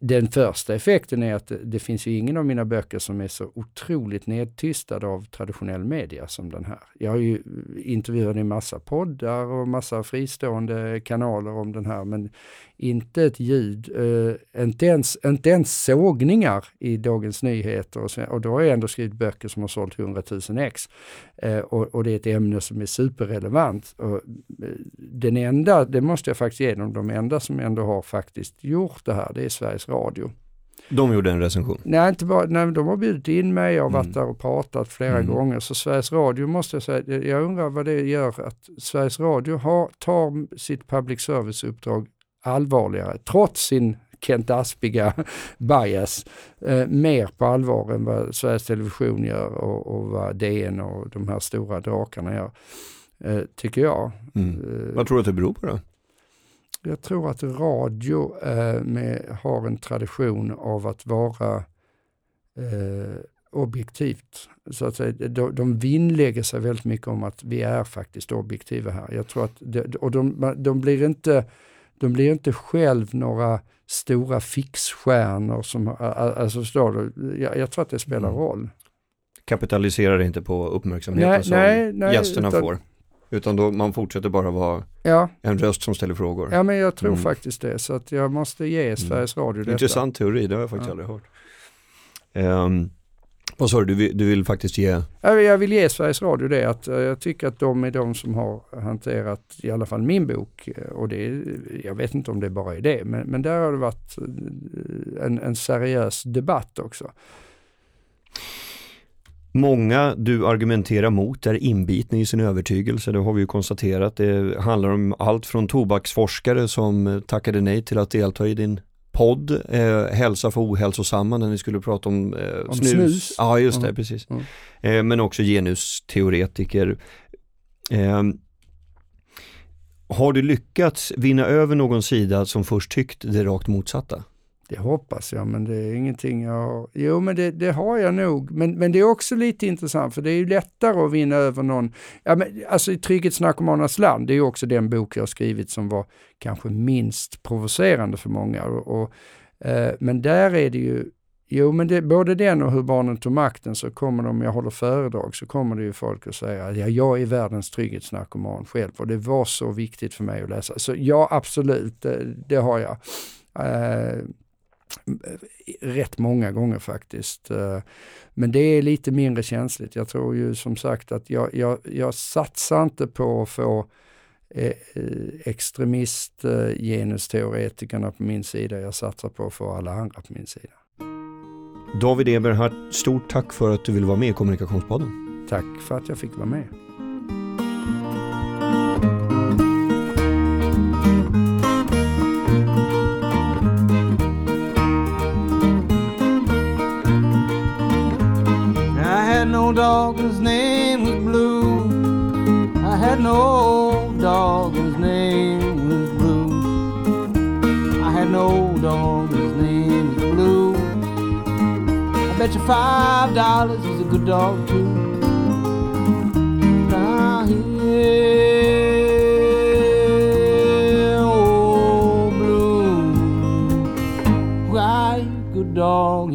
den första effekten är att det finns ju ingen av mina böcker som är så otroligt nedtystad av traditionell media som den här. Jag har ju intervjuat i massa poddar och massa fristående kanaler om den här men inte ett ljud, eh, inte, ens, inte ens sågningar i Dagens Nyheter och, sen, och då har jag ändå skrivit böcker som har sålt 100 000 ex. Eh, och, och, det är ett ämne som är superrelevant. Och, eh, den enda, det måste jag faktiskt ge dem, de enda som ändå har faktiskt gjort det här, det är Sveriges Radio. De gjorde en recension? Nej, inte bara, nej, de har bjudit in mig, jag har varit mm. där och pratat flera mm. gånger. Så Sveriges Radio måste jag säga, jag undrar vad det gör att Sveriges Radio har, tar sitt public service-uppdrag allvarligare, trots sin Kent Aspiga (laughs) bias, eh, mer på allvar än vad Sveriges Television gör och, och vad DN och de här stora drakarna gör. Eh, tycker jag. Mm. Eh, vad tror du att det beror på då? Jag tror att radio eh, med, har en tradition av att vara eh, objektivt. Så att säga, de, de vinnlägger sig väldigt mycket om att vi är faktiskt objektiva här. Jag tror att de, och de, de blir inte de blir inte själv några stora fixstjärnor som, alltså jag, jag tror att det spelar mm. roll. Kapitaliserar inte på uppmärksamheten nej, som nej, nej, gästerna utan, får. Utan då man fortsätter bara vara ja. en röst som ställer frågor. Ja men jag tror mm. faktiskt det, så att jag måste ge mm. Sveriges Radio detta. Intressant teori, det har jag faktiskt ja. aldrig hört. Um, vad sa du, du vill, faktiskt ge? Jag vill ge Sveriges Radio det att eh, jag tycker att de är de som har hanterat i alla fall min bok eh, och det, jag vet inte om det bara är det, men, men där har det varit eh, en, en seriös debatt också. Många du argumenterar mot är inbitna i sin övertygelse, det har vi ju konstaterat. Det handlar om allt från tobaksforskare som tackade nej till att delta i din podd, eh, Hälsa för ohälsosamma, när ni skulle prata om, eh, om snus. snus. Ja, just det, mm. precis. Mm. Eh, men också genusteoretiker. Eh, har du lyckats vinna över någon sida som först tyckt det rakt motsatta? Det hoppas jag, men det är ingenting jag har. Jo, men det, det, har jag nog. Men, men det är också lite intressant, för det är ju lättare att vinna över någon. Ja, men, alltså i Trygghetsnarkomanernas land, det är också den bok jag har skrivit som var kanske minst provocerande för många. Och, och eh, men där är det ju Jo, men det, både den och hur barnen tog makten så kommer de, om jag håller föredrag, så kommer det ju folk att säga att ja, jag är världens trygghetsnarkoman själv och det var så viktigt för mig att läsa. Så ja, absolut, det, det har jag. Eh, rätt många gånger faktiskt. Eh, men det är lite mindre känsligt. Jag tror ju som sagt att jag, jag, jag satsar inte på att få eh, extremist genusteoretikerna på min sida. Jag satsar på att få alla andra på min sida. David Eberhardt, stort tack för att du vill vara med i Kommunikationspodden. Tack för att jag fick vara med. No dog whose name was Blue. I had no dog whose name was Blue. I had no dog whose name was Blue. I bet you five dollars he's a good dog too. Now here, oh Blue, why good dog?